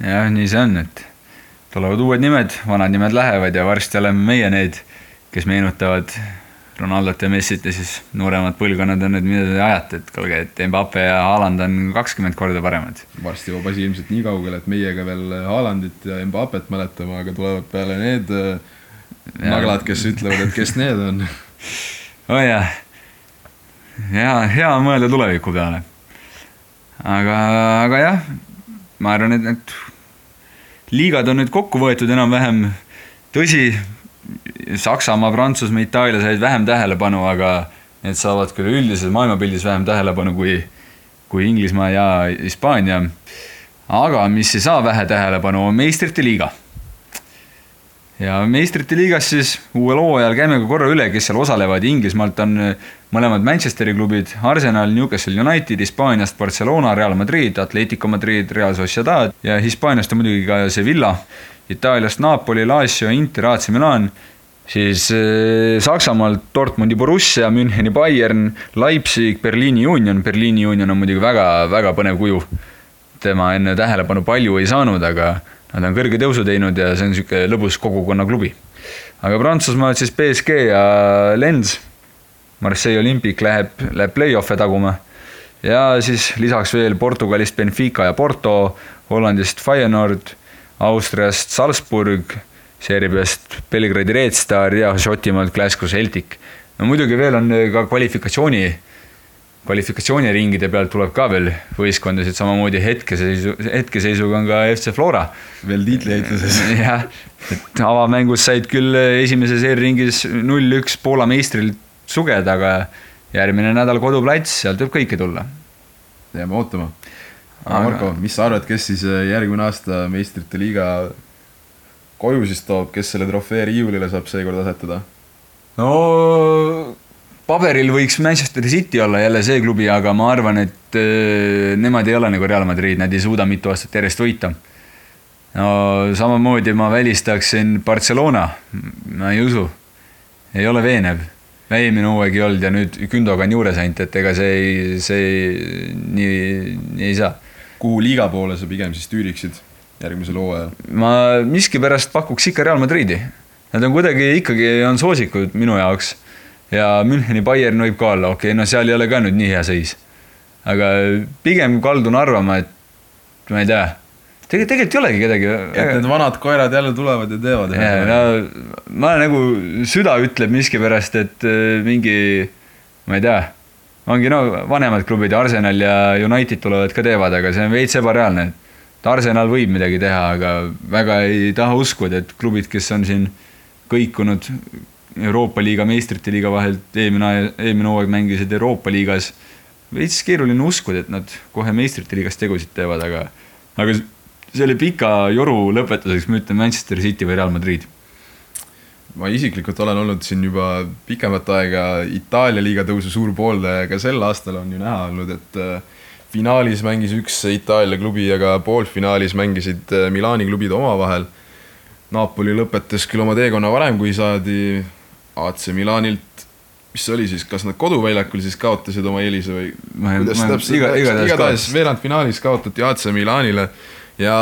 jah, nii see on, et tulevad uued nimed, vanad nimed lähevad ja varsti oleme meie need kes meenutavad Ronaldot ja Messit ja siis nooremad põlvkonnad on, et mida te ajate, et kuulge, et Mbappe ja Haaland on kakskümmend korda paremad. varsti jõuab asi ilmselt nii kaugele, et meie ka veel Haalandit ja Mbappet mäletame, aga tulevad peale need ja. naglad, kes ütlevad, et kes need on oh jah, hea, hea on mõelda tuleviku peale. aga, aga jah, ma arvan, et need liigad on nüüd kokku võetud enam-vähem, tõsi, Saksamaa, Prantsusmaa, Itaalia said vähem tähelepanu, aga need saavad küll üldises maailmapildis vähem tähelepanu kui, kui Inglismaa ja Hispaania. aga mis ei saa vähe tähelepanu, on meistrite liiga. Ja meistrite liigas siis uuel hooajal käime ka korra üle, kes seal osalevad, Inglismaalt on mõlemad Manchesteri klubid, Arsenal, Newcastle United, Hispaaniast Barcelona, Real Madrid, Atletico Madrid, Real Sociedad ja Hispaaniast on muidugi ka Sevilla, Itaaliast Napoli, Lazio, Inter, AC Milan, siis äh, Saksamaalt Dortmundi Borussia, Müncheni Bayern, Leipzig, Berliini Union, Berliini Union on muidugi väga-väga põnev kuju. tema enne tähelepanu palju ei saanud, aga Nad on kõrge tõusu teinud ja see on niisugune lõbus kogukonnaklubi. aga Prantsusmaalt siis BSG ja Lens, Marseille Olympic läheb, läheb play-off'e taguma ja siis lisaks veel Portugalist Benfica ja Porto, Hollandist Feyenoord, Austriast Salzburg, Serbiast Belgradi Red Star ja Šotimaalt Glasgow Celtic. no muidugi veel on ka kvalifikatsiooni kvalifikatsiooniringide pealt tuleb ka veel võistkondasid, samamoodi hetkeseisu, hetkeseisuga on ka FC Flora. veel tiitliheitluses. jah, et avamängus said küll esimeses eelringis null-üks Poola meistrilt sugeda, aga järgmine nädal koduplats, sealt võib kõike tulla. jääme ootama. Aga Marko, mis sa arvad, kes siis järgmine aasta meistrite liiga koju siis toob, kes selle trofee riiulile saab seekord asetada? no paberil võiks Manchester City olla jälle see klubi, aga ma arvan, et äh, nemad ei ole nagu Real Madrid, nad ei suuda mitu aastat järjest võita. no samamoodi ma välistaksin Barcelona, ma ei usu, ei ole veenev. eelmine hooaeg ei olnud ja nüüd Gündogan juures ainult, et ega see ei, see ei, nii, nii ei saa. Kuhu liiga poole sa pigem siis tüüriksid järgmisel hooajal? ma miskipärast pakuks ikka Real Madridi. Nad on kuidagi ikkagi, on soosikud minu jaoks ja Müncheni Bayern võib ka olla, okei okay,, no seal ei ole ka nüüd nii hea seis. aga pigem kaldun arvama, et ma ei tea, tegelikult, tegelikult ei olegi kedagi. et need vanad koerad jälle tulevad ja teevad. No, ma nagu, süda ütleb miskipärast, et äh, mingi, ma ei tea, ongi no vanemad klubid, Arsenal ja United tulevad ka teevad, aga see on veits ebareaalne. et Arsenal võib midagi teha, aga väga ei taha uskuda, et klubid, kes on siin kõikunud Euroopa liiga, meistrite liiga vahelt eelmine, eelmine hooaeg mängisid Euroopa liigas. veits keeruline uskuda, et nad kohe meistrite liigas tegusid teevad, aga, aga selle pika joru lõpetuseks ma ütlen Manchester City või Real Madrid. Ma isiklikult olen olnud siin juba pikemat aega Itaalia liiga tõusu suur pooldaja, ka sel aastal on ju näha olnud, et äh, finaalis mängis üks Itaalia klubi, aga poolfinaalis mängisid äh, Milani klubid omavahel. Napoli lõpetas küll oma teekonna varem, kui saadi AC Milanilt, mis see oli siis, kas nad koduväljakul siis kaotasid oma eelise või? igatahes veerandfinaalis kaotati AC Milanile ja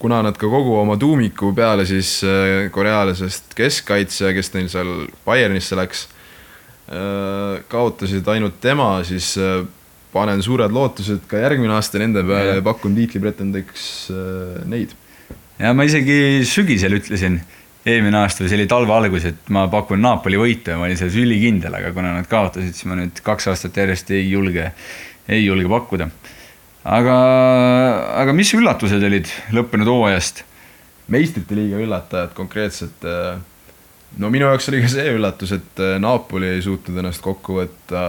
kuna nad ka kogu oma tuumiku peale siis äh, korealasest keskkaitsja, kes neil seal Bayernisse läks, äh, kaotasid ainult tema, siis äh, panen suured lootused ka järgmine aasta nende peale ja pakun tiitlipretendiks neid. ja ma isegi sügisel ütlesin eelmine aasta või see oli talve algus, et ma pakun Napoli võitu ja ma olin selles ülikindel, aga kuna nad kaotasid, siis ma nüüd kaks aastat järjest ei julge, ei julge pakkuda. Aga, aga mis üllatused olid lõppenud hooajast? meistrite liiga üllatajad konkreetselt. Eh, no minu jaoks oli ka see üllatus, et eh, Napoli ei suutnud ennast kokku võtta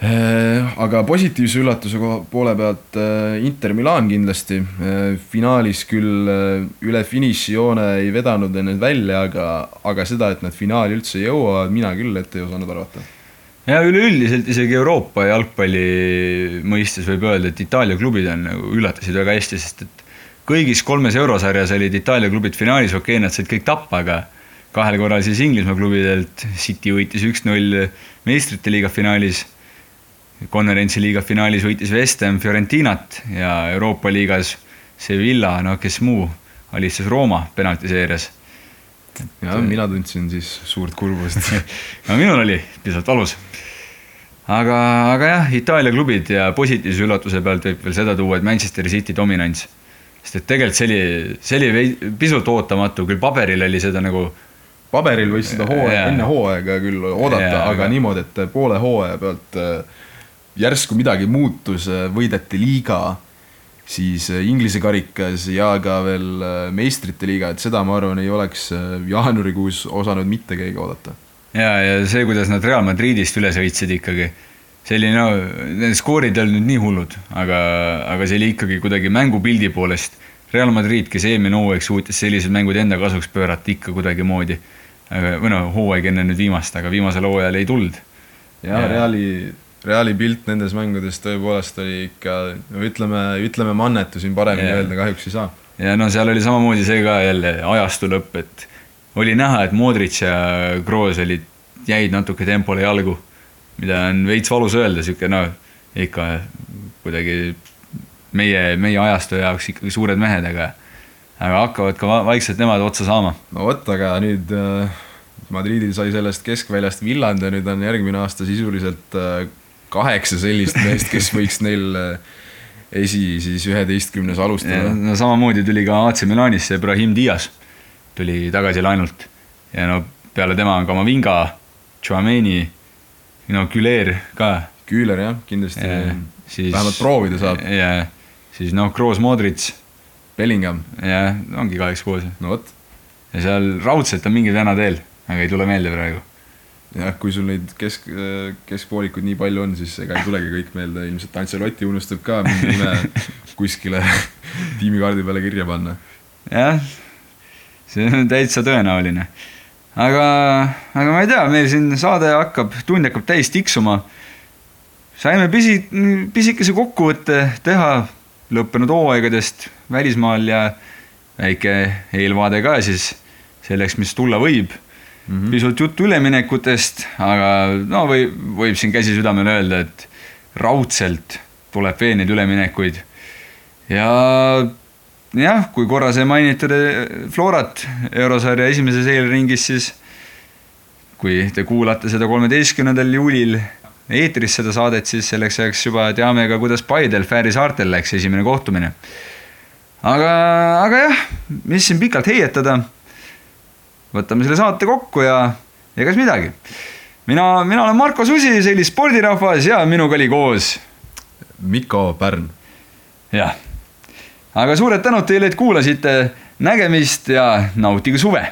Äh, aga positiivse üllatuse poole pealt äh, Inter Milan kindlasti, äh, finaalis küll üle finišijoone ei vedanud ennast välja, aga, aga seda, et nad finaali üldse jõuavad, mina küll ette ei osanud arvata. Ja üleüldiselt isegi Euroopa jalgpalli mõistes võib öelda, et Itaalia klubid on nagu üllatasid väga hästi, sest et kõigis kolmes eurosarjas olid Itaalia klubid finaalis, okei okay,, nad said kõik tappa, aga kahel korral siis Inglismaa klubidelt, City võitis üks-null meistrite liiga finaalis konverentsi liiga finaalis võitis West Ham Fiorentinat ja Euroopa liigas Sevilla, no kes muu, alistas Rooma penaltiseerias. Ja mina tundsin siis suurt kurbust no minul oli pisut valus. aga, aga jah, Itaalia klubid ja positiivse üllatuse pealt võib veel seda tuua, et Manchester City dominants. sest et tegelikult see oli, see oli pisut ootamatu, küll paberil oli seda nagu paberil võis seda hooaega Jaa. enne hooaega küll oodata aga aga- niimoodi, et poole hooaja pealt äh, järsku midagi muutus, võideti liiga, siis äh, Inglise karikas ja ka veel äh, meistrite liiga, et seda ma arvan, ei oleks äh, jaanuarikuus osanud mitte keegi oodata. ja, ja see, kuidas nad Real Madridist üle sõitsid ikkagi, see oli no, need skoorid ei olnud nüüd nii hullud, aga, aga see oli ikkagi kuidagi mängupildi poolest. Real Madrid, kes eelmine hooaeg suutis sellised mängud enda kasuks pöörata ikka kuidagimoodi. või noh, hooaeg enne nüüd viimast, aga viimasel hooajal ei tulnud. ja Jaa. Reali, Reali pilt nendes mängudes tõepoolest oli ikka, no ütleme, ütleme mannetu siin paremini Jaa. öelda kahjuks ei saa. ja no seal oli samamoodi see ka jälle ajastu lõpp, et oli näha, et Modric ja Kroos olid, jäid natuke tempole jalgu, mida on veits valus öelda, sihuke no ikka kuidagi meie, meie ajastu jaoks ikkagi suured mehed, aga aga hakkavad ka va- vaikselt nemad otsa saama. no vot, aga nüüd äh, Madridil sai sellest keskväljast villand ja nüüd on järgmine aasta sisuliselt äh, kaheksa sellist meest, kes võiks neil äh, esi siis üheteistkümnes alustada. no samamoodi tuli ka AC Milanisse Brahim Diaz, tuli tagasi lainult ja no peale tema on Kamavinga, Chouameni, no Güler ka Küüler jah, kindlasti Ja, siis vähemalt proovida saab. ja siis noh, Kroos, Modric Bellingham, ja ongi kaheksa koos no vot. ja seal raudselt on mingid vennad veel, aga ei tule meelde praegu. jah, kui sul neid kesk, keskpoolikuid nii palju on, siis ega ei tulegi kõik meelde, ilmselt Ancelotti unustab ka mingi nime kuskile tiimikaardi peale kirja panna. jah, see on täitsa tõenäoline. aga, aga ma ei tea, meil siin saade hakkab, tund hakkab täis tiksuma. saime pisi, pisikese kokkuvõtte teha lõppenud hooaegadest välismaal ja väike eelvaade ka siis selleks, mis tulla võib mm. -hmm. pisut juttu üleminekutest, aga no või võib siin käsi südamel öelda, et raudselt tuleb veel neid üleminekuid ja jah, kui korra sai mainitud eh, Florat eurosarja esimeses eelringis, siis kui te kuulate seda kolmeteistkümnendal juulil eetris seda saadet, siis selleks ajaks juba teame ka, kuidas Paidel Fääri saartel läks esimene kohtumine. aga, aga jah, mis siin pikalt heietada, võtame selle saate kokku ja egas midagi. mina, mina olen Marko Susi, see oli spordirahvas ja minuga oli koos Mikko Pärn. jah, aga suured tänud teile, et kuulasite, nägemist ja nautige suve